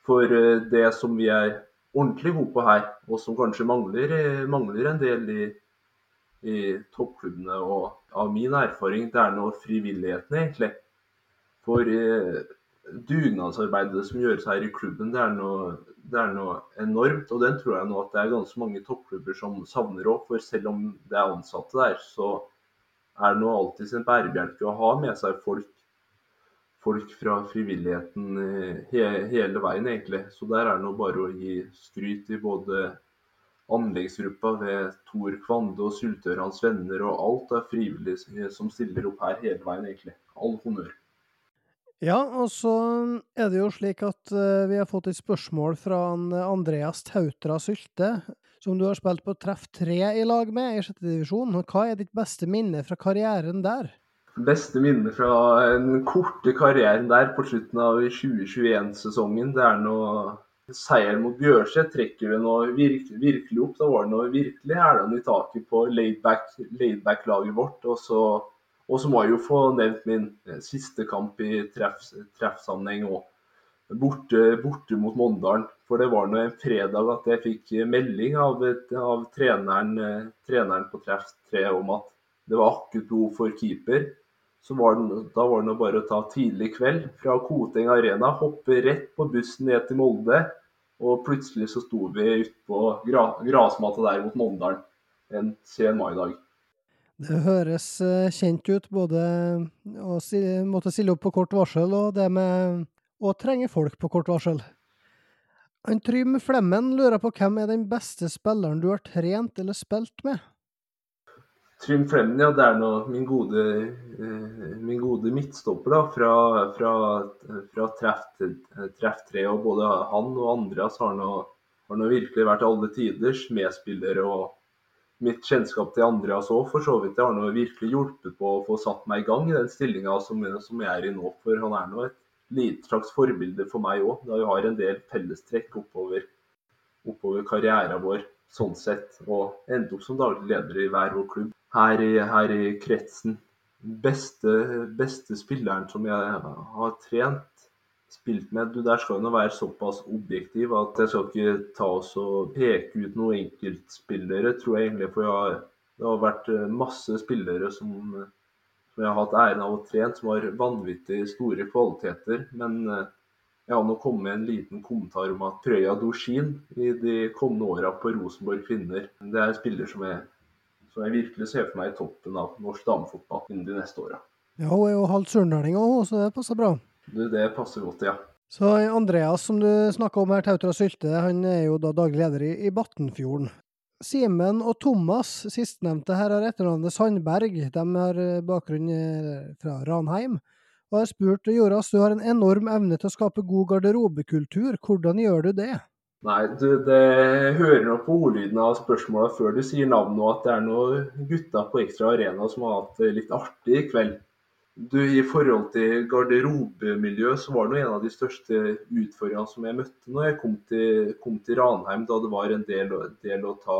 C: For eh, det som vi er ordentlig gode på her, og som kanskje mangler, eh, mangler en del i, i toppklubbene, og av min erfaring, det er nå frivilligheten, egentlig. For eh, dugnadsarbeidet som gjøres her i klubben, det er, noe, det er noe enormt. Og den tror jeg nå at det er ganske mange toppklubber som savner òg. For selv om det er ansatte der, så er det nå alltid sin bærebjelke å ha med seg folk, folk fra frivilligheten eh, he, hele veien, egentlig. Så der er det nå bare å gi skryt i både anleggsgruppa ved Tor Kvande og Syltørans venner, og alt er frivillige som stiller opp her hele veien, egentlig. All honnør.
A: Ja, og så er det jo slik at uh, vi har fått et spørsmål fra Andreas Tautra Sylte, som du har spilt på treff tre i lag med i sjette divisjon. Hva er ditt beste minne fra karrieren der?
C: Beste minne fra den korte karrieren der på slutten av 2021-sesongen, det er noe seieren mot Bjørseth trekker det noe virkelig, virkelig opp. Da var det noe virkelig hælene i taket på laidback-laget laid vårt. og så og så må jeg jo få nevnt min eh, siste kamp i treff, treffsammenheng òg. Borte, borte, mot Mondalen. For det var nå en fredag at jeg fikk melding av, av treneren, eh, treneren, på treff 3 om at det var akutt behov for keeper. Så var det, da var det bare å ta tidlig kveld fra Koteng Arena, hoppe rett på bussen ned til Molde. Og plutselig så sto vi ute på grasmatta der mot Mondalen en sen maidag.
A: Det høres eh, kjent ut, både å måtte stille opp på kort varsel og det med å trenge folk på kort varsel. Han Trym Flemmen lurer på hvem er den beste spilleren du har trent eller spilt med?
C: Trym Flemnia, det er nå min gode, eh, min gode midtstopper da, fra, fra, fra treff, 3. Og både han og Andreas har nå, har nå virkelig vært alle tiders medspillere og mitt kjennskap til Andreas òg, for så vidt. Det har nå virkelig hjulpet på å få satt meg i gang i den stillinga som, som, jeg er i nå. For han er nå et lite slags forbilde for meg òg, da vi har en del fellestrekk oppover, oppover karrieren vår sånn sett. Og endte opp som daglig leder i hver vår klubb her i, her i kretsen. Beste, beste spilleren som jeg har trent spilt med. Du, der skal jo være såpass objektiv at jeg skal ikke ta oss og peke ut noen enkeltspillere, tror jeg egentlig. For jeg har, det har vært eh, masse spillere som, som jeg har hatt æren av å trene, som har vanvittig store kvaliteter. Men eh, jeg har nå kommet med en liten kommentar om at Prøya Dorsin i de kommende åra på Rosenborg kvinner, det er en spiller som jeg, som jeg virkelig ser for meg i toppen av norsk damefotball innen de neste åra.
A: Ja, hun er jo halvt surnadling òg, så det passer bra.
C: Du, det passer godt, ja.
A: Så Andreas, som du snakka om her, Tautra Sylte, han er jo da daglig leder i, i Battenfjorden. Simen og Thomas, sistnevnte her, har etternavnet Sandberg. De har eh, bakgrunn eh, fra Ranheim. Og har spurt Joras, du har en enorm evne til å skape god garderobekultur. Hvordan gjør du det?
C: Nei, du, det hører nok på ordlyden av spørsmåla før du sier navnet, og at det er noen gutter på Ekstra Arena som har hatt det litt artig i kveld. Du, I forhold til garderobemiljø, så var det en av de største utfordringene som jeg møtte når jeg kom til, kom til Ranheim, da det var en del, del, å ta,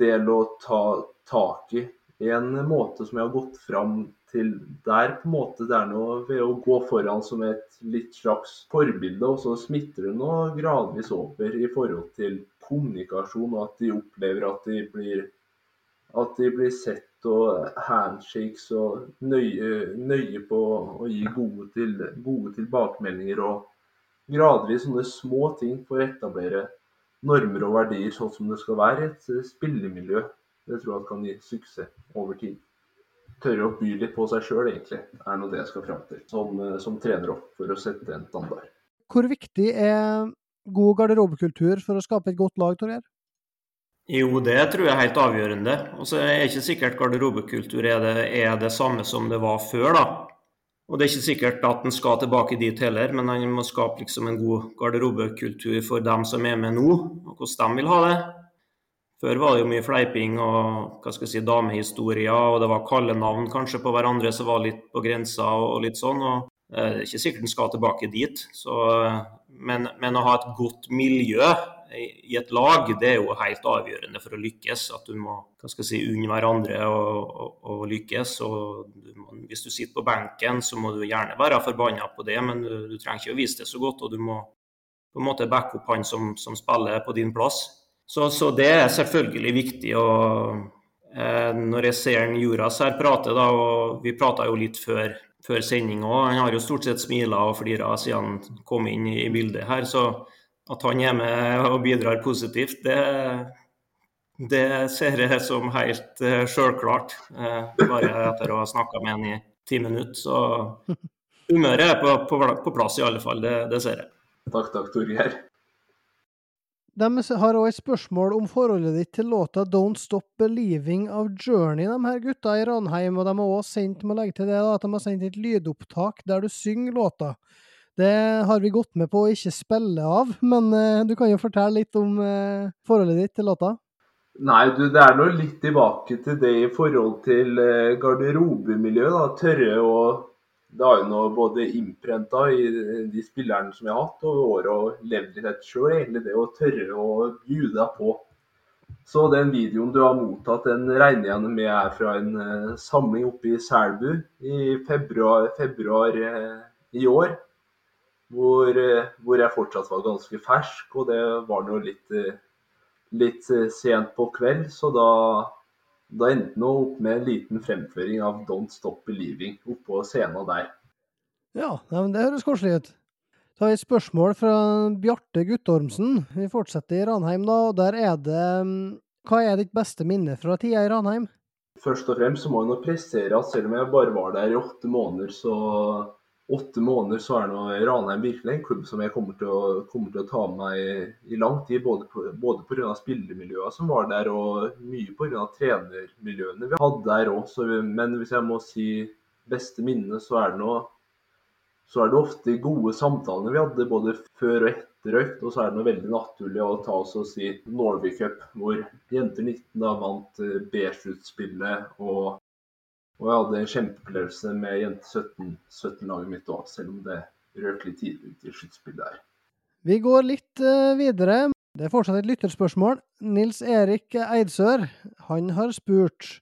C: del, å ta, tak i. En måte som jeg har gått fram til der, på en måte, det er noe ved å gå foran som et litt slags forbilde, og så smitter det noe gradvis over i forhold til kommunikasjon, og at de opplever at de blir, at de blir sett og handshakes og nøye, nøye på å gi gode, til, gode tilbakemeldinger. Og, gradvis sånne små ting for å etablere normer og verdier sånn som det skal være i et spillemiljø. Det tror jeg kan gi suksess over tid. Tørre å by litt på seg sjøl, egentlig, er nå det jeg skal fram til som, eh, som trener opp for å sette en standard.
A: Hvor viktig er god garderobekultur for å skape et godt lag, Torgeir?
B: Jo, det tror jeg er helt avgjørende. Og så er ikke sikkert garderobekultur er det, er det samme som det var før, da. Og det er ikke sikkert at en skal tilbake dit heller, men en må skape liksom en god garderobekultur for dem som er med nå, og hvordan de vil ha det. Før var det jo mye fleiping og hva skal jeg si, damehistorier, og det var kalde navn kanskje på hverandre som var litt på grensa og, litt sånn. og eh, Det er ikke sikkert en skal tilbake dit. Så, men, men, å ha et godt miljø i et lag, det er jo helt avgjørende for å lykkes. At du må hva skal jeg si, unne hverandre å lykkes. og du må, Hvis du sitter på benken, så må du gjerne være forbanna på det, men du, du, trenger ikke å vise det så godt. Og du må på en måte backe opp han som, som spiller på din plass. Så, så, det er selvfølgelig viktig. og eh, Når jeg ser Joras her prate, da, og vi prata jo litt før, før sending òg, han har jo stort sett smila og flira siden han kom inn i bildet her. så at han er med og bidrar positivt, det, det ser jeg som helt uh, sjølklart. Uh, bare etter å ha snakka med han i ti minutter. Så humøret er på, på, på, plass i alle fall, det, det ser jeg.
C: Takk, takk, Torgeir.
A: De har òg et spørsmål om forholdet ditt til låta 'Don't Stop Believing' av Journey, de her gutta i Ranheim. Og de har også sendt, må legge til det, da, at de har sendt et lydopptak der du synger låta. Det har vi gått med på å ikke spille av, men uh, du kan jo fortelle litt om uh, forholdet ditt til låta?
C: Nei, du, det er nå litt tilbake til det i forhold til uh, garderobemiljøet. da, Tørre å Det har jo både innprenta i de spillerne som jeg har hatt over året, og levd litt sjøl, egentlig det å tørre å bjude deg på. Så den videoen du har mottatt, den regner jeg med er fra en samling oppe i Selbu i februar, februar i år hvor, eh, hvor, jeg fortsatt var ganske fersk. Og det var nå litt, eh, litt eh, sent på kveld, så da, da endte han opp med en liten fremføring av 'Don't Stop Believing' oppå scenen der.
A: Ja, det høres koselig ut. Så har vi et spørsmål fra Bjarte Guttormsen. Vi fortsetter i Ranheim, da. og Der er det mm, Hva er ditt beste minne fra tida i Ranheim?
C: Først og fremst så må jeg nå presisere at selv om jeg bare var der i åtte måneder, så åtte måneder så er nå Ranheim virkelig en klubb som jeg kommer til å, kommer til å ta med meg i, lang tid. Både, på, både pga. spillermiljøene som var der, og mye pga. trenermiljøene vi hadde der òg. Men hvis jeg må si beste minne, så er det nå så er det ofte gode samtalene vi hadde både før og etter økt. Og så er det noe veldig naturlig å ta oss og si Norway Cup, hvor jenter 19 da vant eh, B-sluttspillet og og jeg hadde en kjempeopplevelse med jente 17, 17-laget mitt òg, selv om det røk litt tidlig ut i sluttspillet der.
A: Vi går litt uh, videre. Det er fortsatt et lytterspørsmål. Nils Erik Eidsør han har spurt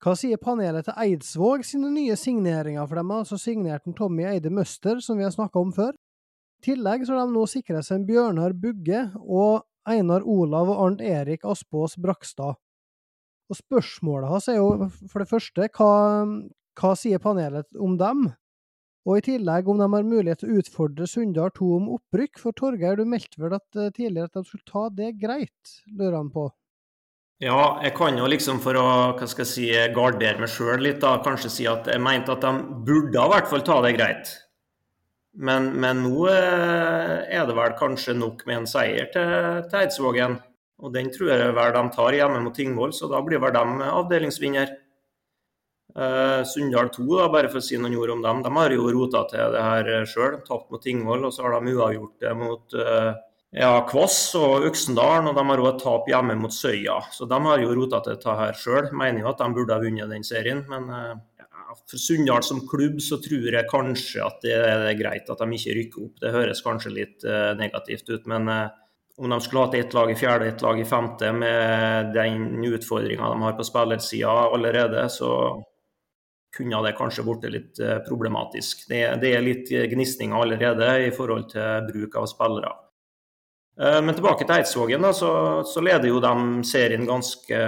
A: hva sier panelet til Eidsvåg sine nye signeringer, for de har altså signert en Tommy Eide Møster, som vi har snakka om før. I tillegg så har de nå sikra seg en Bjørnar Bugge og Einar Olav og Arnt Erik Aspås Brakstad. Og spørsmålet hans er jo for det første hva, hva sier panelet om dem? Og i tillegg om de har mulighet til å utfordre Sunndal 2 om opprykk, for Torgeir, du meldte vel at, eh, tidligere at de skulle ta det greit, lurer han på?
B: Ja, jeg kan jo liksom for å hva skal jeg si, gardere meg sjøl litt, da, kanskje si at jeg mente at de burde i hvert fall ta det greit. Men, men nå eh, er det vel kanskje nok med en seier til, til Eidsvågen. Og den tror jeg vel de tar hjemme mot Tingvoll, så da blir vel de avdelingsvinner. Uh, Sunndal 2, da, bare for å si noen ord om dem, de har jo rota til det her sjøl. Tapt mot Tingvoll, og så har de uavgjort det mot uh, ja, Kvass og Øksendalen. Og de har òg et tap hjemme mot Søya. Så de har jo rota til dette her sjøl. Mener jo at de burde ha vunnet den serien, men uh, for Sunndal som klubb så tror jeg kanskje at det er greit at de ikke rykker opp. Det høres kanskje litt negativt ut, men om de skulle hatt ett lag i fjerde og ett lag i femte med den utfordringa de har på spillersida allerede, så kunne det kanskje blitt litt eh, problematisk. Det, det er litt gnisninger allerede i forhold til bruk av spillere. Eh, men tilbake til Eidsvågen, da, så, så, leder jo de serien ganske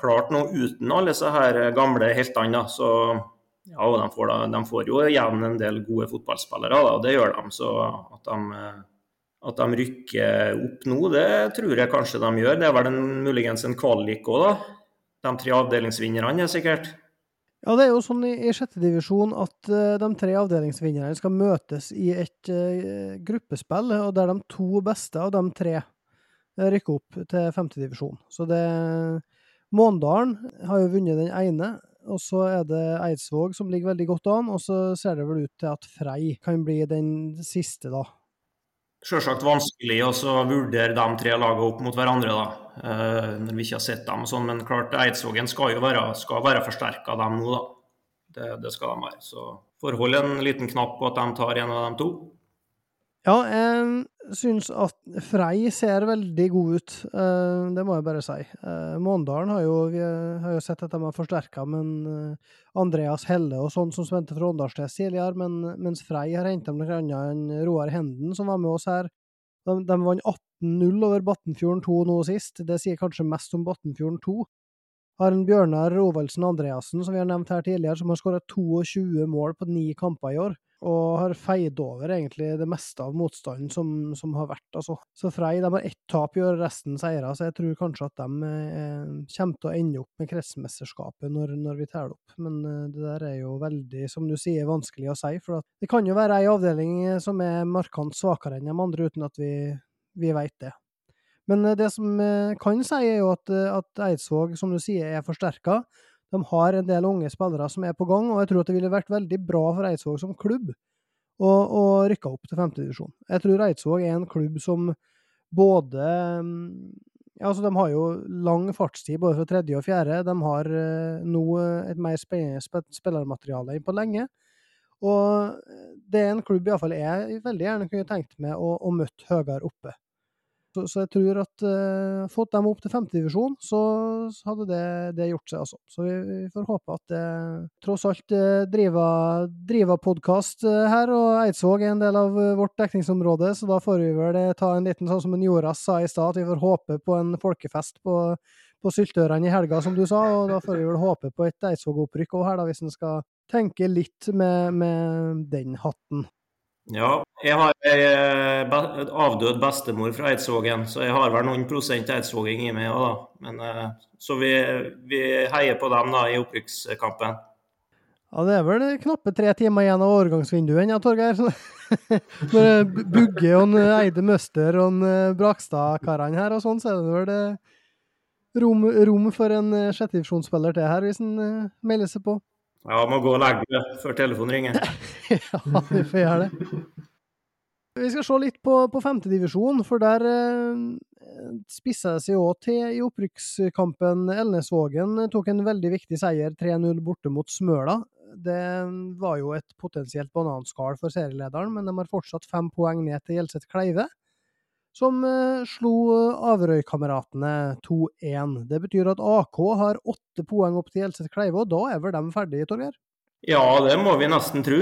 B: klart nå, uten alle disse her gamle heltene. Så Ja, og de får, da, de får, jo igjen en del gode fotballspillere, da, det gjør de. Så at de, at de rykker opp nå, det tror jeg kanskje de gjør. Det er vel en, muligens en kvalik òg, da. De tre avdelingsvinnerne er sikkert.
A: Ja, det er jo sånn i, i sjette divisjon at uh, de tre avdelingsvinnerne skal møtes i et uh, gruppespill, og der de to beste av de tre uh, rykker opp til femte divisjon. Så det Måndalen har jo vunnet den ene, og så er det Eidsvåg som ligger veldig godt an, og så ser det vel ut til at Frei kan bli den siste, da.
B: Selvsagt vanskelig å vurdere de tre lagene opp mot hverandre, da. Uh, når vi ikke har sett dem sånn, men klart Eidsvågen skal jo være, skal være forsterka dem nå, da. Det, det, skal de være. Så får holde en liten knapp på at de tar en av dem to.
A: Ja, jeg syns at Frei ser veldig god ut. Eh, det må jeg bare si. Eh, Måndalen har jo, har jo sett at de har forsterka, men eh, Andreas Helle og sånn som svente fra Åndalsnes tidligere, men, mens Frei har henta blant annet enn Roar Henden som var med oss her. De, de vant 18-0 over Battenfjorden 2 nå sist. Det sier kanskje mest om Battenfjorden 2. Har en Bjørnar Rovaldsen Andreassen, som vi har nevnt her tidligere, som har skåra 22 mål på ni kamper i år og har feid over egentlig det meste av motstanden som, som har vært. Altså. Så Frei de har ett tap i år, resten seire, så jeg tror kanskje at de eh, kommer til å ende opp med kretsmesterskapet når, når, vi teller opp. Men eh, det der er jo veldig, som du sier, vanskelig å si. For det kan jo være ei avdeling eh, som er markant svakere enn de andre, uten at vi, vi veit det. Men eh, det som eh, kan si, er jo at, at Eidsvåg, som du sier, er forsterka. De har en del unge spillere som er på gang, og jeg tror at det ville vært veldig bra for Eidsvåg som klubb å, å rykke opp til femtedivisjon. Jeg tror Eidsvåg er en klubb som både ja, altså De har jo lang fartstid både fra tredje og fjerde. De har uh, nå et mer spennende spillermateriale enn på lenge. Og det er en klubb iallfall jeg veldig gjerne kunne tenkt meg å, å møte høyere oppe. Så, så, jeg tror at uh, fått dem opp til femtedivisjon, så hadde det, det, gjort seg, altså. Så vi, vi får håpe at det tross alt uh, driver, driver podkast uh, her, og Eidsvåg er en del av vårt dekningsområde, så da får vi vel ta en liten sånn som en Joras sa i stad, at vi får håpe på en folkefest på, på Syltørene i helga, som du sa, og da får vi vel håpe på et Eidsvåg-opprykk òg her, da, hvis en skal tenke litt med, med den hatten.
B: Ja, jeg har ei eh, avdød bestemor fra Eidsvågen, så jeg har vel noen prosent eidsvåging i meg òg, da. Men, eh, så vi, vi, heier på dem da i opprykkskampen.
A: Ja, det er vel knappe tre timer igjen av overgangsvinduet ja, Torgeir? <laughs> Når Bugge og Eide Møster og Brakstad-karene her og sånn, så er det vel det rom, rom for en sjettedivisjonsspiller til her, hvis han melder seg på.
B: Ja, må gå og legge det før telefonen ringer. <laughs>
A: ja, vi får gjøre det. Vi skal se litt på, på femtedivisjon, for der eh, spissa det seg òg til i opprykkskampen. Elnesvågen tok en veldig viktig seier, 3-0 borte mot Smøla. Det var jo et potensielt bananskall for serielederen, men de har fortsatt fem poeng ned til Gjelseth Kleive som eh, slo eh, Averøy-kameratene 2-1. Det betyr at AK har åtte poeng opp til Hjelset Kleive, og da er vel de ferdige, Torgeir?
B: Ja, det må vi nesten tro.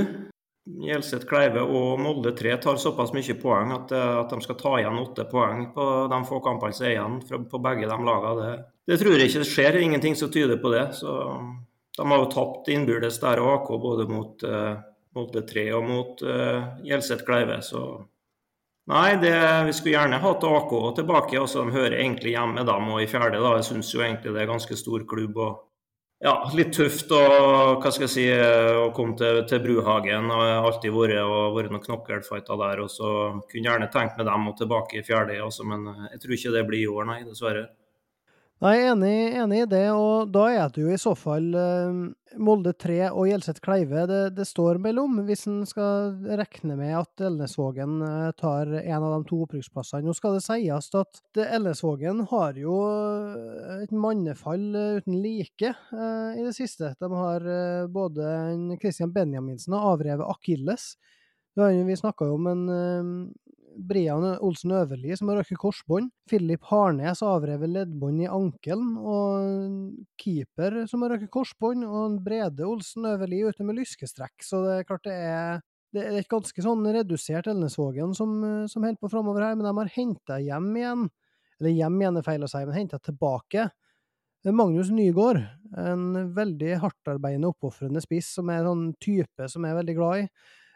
B: Hjelset Kleive og Molde 3 tar såpass mye poeng at, eh, at, de skal ta igjen åtte poeng på de få kampene som er igjen på begge de lagene. Det, det, tror jeg ikke skjer, ingenting som tyder på det. Så De har jo tapt innbyrdes der og AK både mot uh, Molde 3 og mot uh, Hjelset Kleive. så Nei, det, vi skulle gjerne hatt AK tilbake. altså De hører egentlig hjemme dem og i fjerde. da, Jeg syns egentlig det er ganske stor klubb. og ja, Litt tøft og, hva skal jeg si, å komme til, til Bruhagen. og har alltid vært, og vært noen knokkelfighter der. og så Kunne gjerne tenkt med dem og tilbake i fjerde, også, men jeg tror ikke det blir i år, nei, dessverre.
A: Nei, enig, enig i det, og da er det jo i så fall eh, Molde 3 og Gjelseth Kleive det, det, står mellom, hvis en skal regne med at Elnesvågen eh, tar en av de to opprykksplassene. Nå skal det sies at Elnesvågen har jo eh, et mannefall uten like eh, i det siste. De har både Christian Benjaminsen og avrevet akilles. Vi snakka jo om en Brian Olsen Øverli som har røket korsbånd. Philip Harnes avrevet leddbånd i ankelen. Og keeper som har røket korsbånd. Og Brede Olsen Øverli ute med lyskestrekk. Så det er klart det er det er et ganske sånn redusert Elnesvågen som, som holder på framover her, men de har henta hjem igjen. Eller hjem igjen er feil å si, men henta tilbake Magnus Nygaard, en veldig hardtarbeidende, oppofrende spiss, som er en sånn type som jeg er veldig glad i.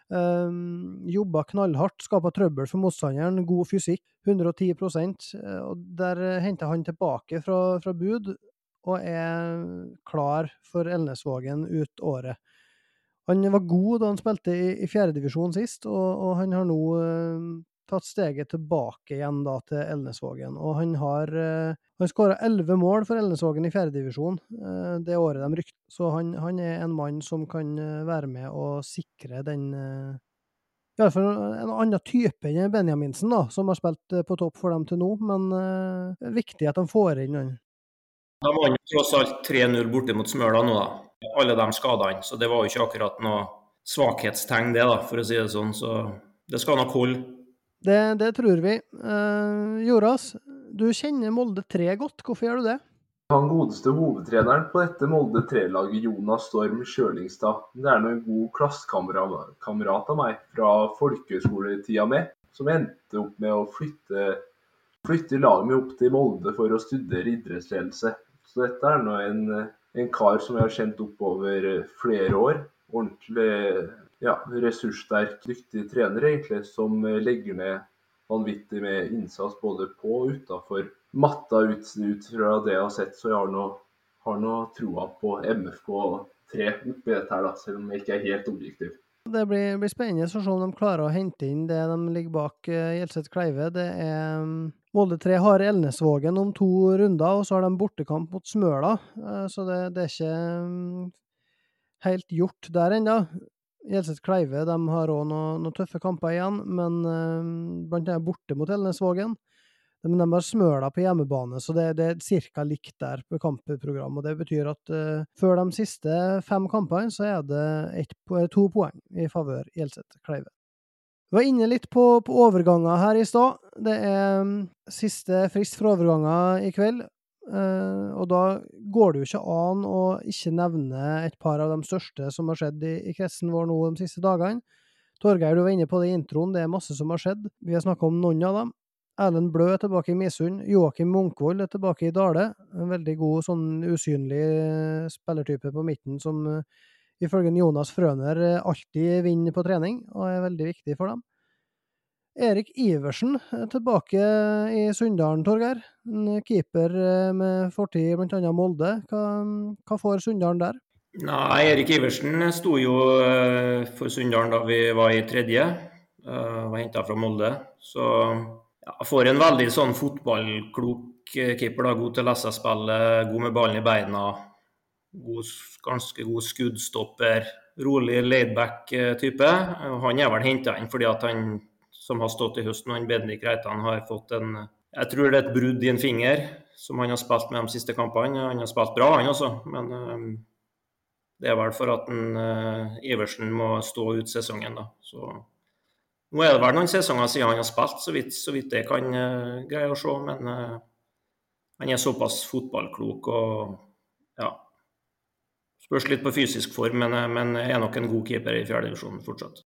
A: Um, jobba knallhardt, skapa trøbbel for motstanderen, god fysikk, 110 eh, og Der henter han tilbake fra, fra, bud og er klar for Elnesvågen ut året. Han var god da han spilte i, i fjerdedivisjon sist, og, og, han har nå uh, tatt steget tilbake igjen da til Elnesvågen. Og han har uh, han skåra elleve mål for Elnesvågen i fjerdedivisjon uh, det året de rykte. Så han, han, er en mann som kan være med og sikre den uh, Iallfall en annen type enn Benjaminsen, da, som har spilt på topp for dem til nå, men det er viktig at de får inn han.
B: De vant tross alt 3-0 borte mot Smøla nå, da alle de skadene. Så det var jo ikke akkurat noe svakhetstegn, det, da, for å si det sånn. Så det skal nok holde.
A: Det, det tror vi. Uh, Joras, du kjenner Molde 3 godt. Hvorfor gjør du det?
C: Han godeste hovedtreneren på dette Molde 3-laget, Jonas Storm Kjølingstad, det er en god klassekamerat av meg fra folkehøyskoletida mi, som endte opp med å flytte, flytte laget mitt opp til Molde for å studere idrettsledelse. Så dette er nå en en kar som jeg har kjent oppover flere år. Ordentlig ja, ressurssterk, dyktig trener, egentlig, som eh, legger ned vanvittig med innsats både på og utafor matta ut, ut, fra det jeg har sett. Så jeg har nå, har nå troa på MFK3 oppi dette her, da, selv om jeg ikke er helt objektiv.
A: Det blir, blir, spennende å se om de klarer å hente inn det de ligger bak Gjelseth Kleive. Det er um, Molde 3 har Elnesvågen om to runder, og så har de bortekamp mot Smøla. Uh, så det, det, er ikke um, helt gjort der ennå. Gjelseth Kleive de har òg noen noe tøffe kamper igjen, men uh, blant annet borte mot Elnesvågen. Men de har Smøla på hjemmebane, så det, det er ca. likt der på kampprogram. og Det betyr at uh, før de siste fem kampene så er det et, to poeng i favør Gjelseth Kleive. Vi var inne litt på, på overganger her i stad. Det er um, siste frist for overganger i kveld. Uh, og da går det jo ikke an å ikke nevne et par av de største som har skjedd i, i kretsen vår nå de siste dagene. Torgeir, du var inne på det i introen, det er masse som har skjedd. Vi har snakka om noen av dem. Erlend Blø er tilbake i Misund. Joakim Munkvold er tilbake i Dale. En veldig god, sånn usynlig eh, spillertype på midten som uh, ifølge Jonas Frøner alltid vinner på trening, og er veldig viktig for dem. Erik Iversen er tilbake i Sunndalen, Torgeir. En keeper med fortid bl.a. Molde. Hva, hva får Sunndalen der?
B: Nei, Erik Iversen sto jo for Sunndalen da vi var i tredje. Var henta fra Molde. Så ja, får en veldig sånn fotballklok eh, keeper. da, God til å lese spillet, god med ballen i beina. God, ganske god skuddstopper. Rolig, laidback eh, type. Han er vel henta inn fordi at han som har stått i høsten, han Bendik Reitan har fått en Jeg tror det er et brudd i en finger som han har spilt med de siste kampene. Han har spilt bra, han også, men um, det er vel for at en, uh, Iversen må stå ut sesongen, da. Så nå er det vel noen sesonger siden han har spilt, så vidt, så vidt jeg kan uh, greie å se. Men uh, han er såpass fotballklok og ja. Spørs litt på fysisk form, men, men er nok en god keeper i fjerdedivisjon fortsatt.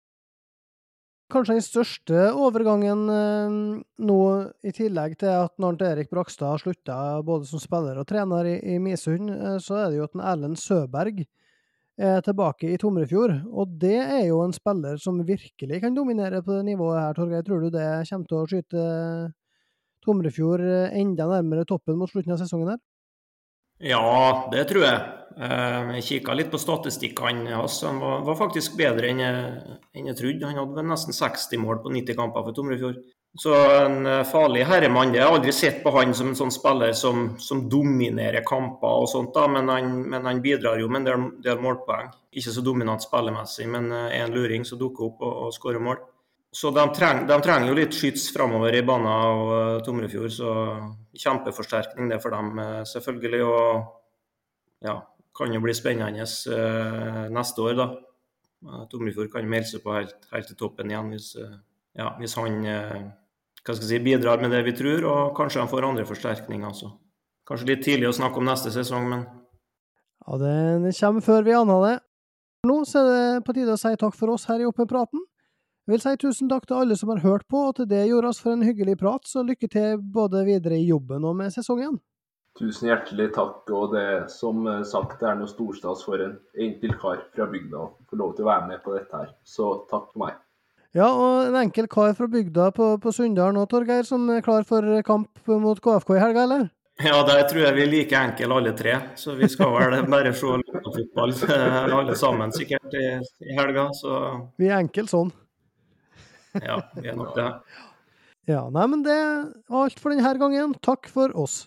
A: Kanskje den største overgangen nå, i tillegg til at når Erik Brakstad slutta både som spiller og trener i, i Misund, så er det jo at Erlend Søberg er tilbake i Tomrefjord. Og det er jo en spiller som virkelig kan dominere på det nivået her, Torgeir. Tror du det kommer til å skyte Tomrefjord enda nærmere toppen mot slutten av sesongen her?
B: Ja, det tror jeg. Eh, jeg kikka litt på statistikkene hans. Han var, faktisk bedre enn jeg, enn jeg trodde. Han hadde nesten 60 mål på 90 kamper for Tomrefjord. Så en eh, farlig herremann. Jeg har aldri sett på han som en sånn spiller som, som dominerer kamper og sånt, da, men han, men han bidrar jo med en del, del, målpoeng. Ikke så dominant spillemessig, men er eh, en luring som dukker opp og, og skårer mål. Så de, treng, de, trenger jo litt skyts framover i banen av uh, Tomrefjord, så kjempeforsterkning det for dem, uh, selvfølgelig. Og ja, kan jo bli spennende uh, neste år, da. Tomrefjord kan melde seg på helt, helt, til toppen igjen hvis, ja, hvis han si, bidrar med det vi tror, og kanskje han får andre forsterkninger også. Kanskje litt tidlig å snakke om neste sesong, men
A: Ja, det kommer før vi aner det. Nå så er det på tide å si takk for oss her i Oppe praten. Jeg vil si tusen takk til alle som har hørt på, og til det gjorde oss for en hyggelig prat, så lykke til både videre i jobben og med sesongen.
C: Tusen hjertelig takk. Og det som eh, sagt det er noe storstas for en enkel kar fra bygda å få lov til å være med på dette her. Så takk for meg.
A: Ja, og en enkel kar fra bygda på, på Sunndal nå, Torgeir, som er klar for kamp mot KFK i helga, eller?
B: Ja, der tror jeg vi er like enkle alle tre. Så vi skal vel <laughs> bare se fotball <laughs> alle sammen sikkert i, i helga. Så
A: Vi er enkle sånn.
B: Ja, vi er nok det.
A: Ja, nei, men det var alt for denne gangen. Takk for oss.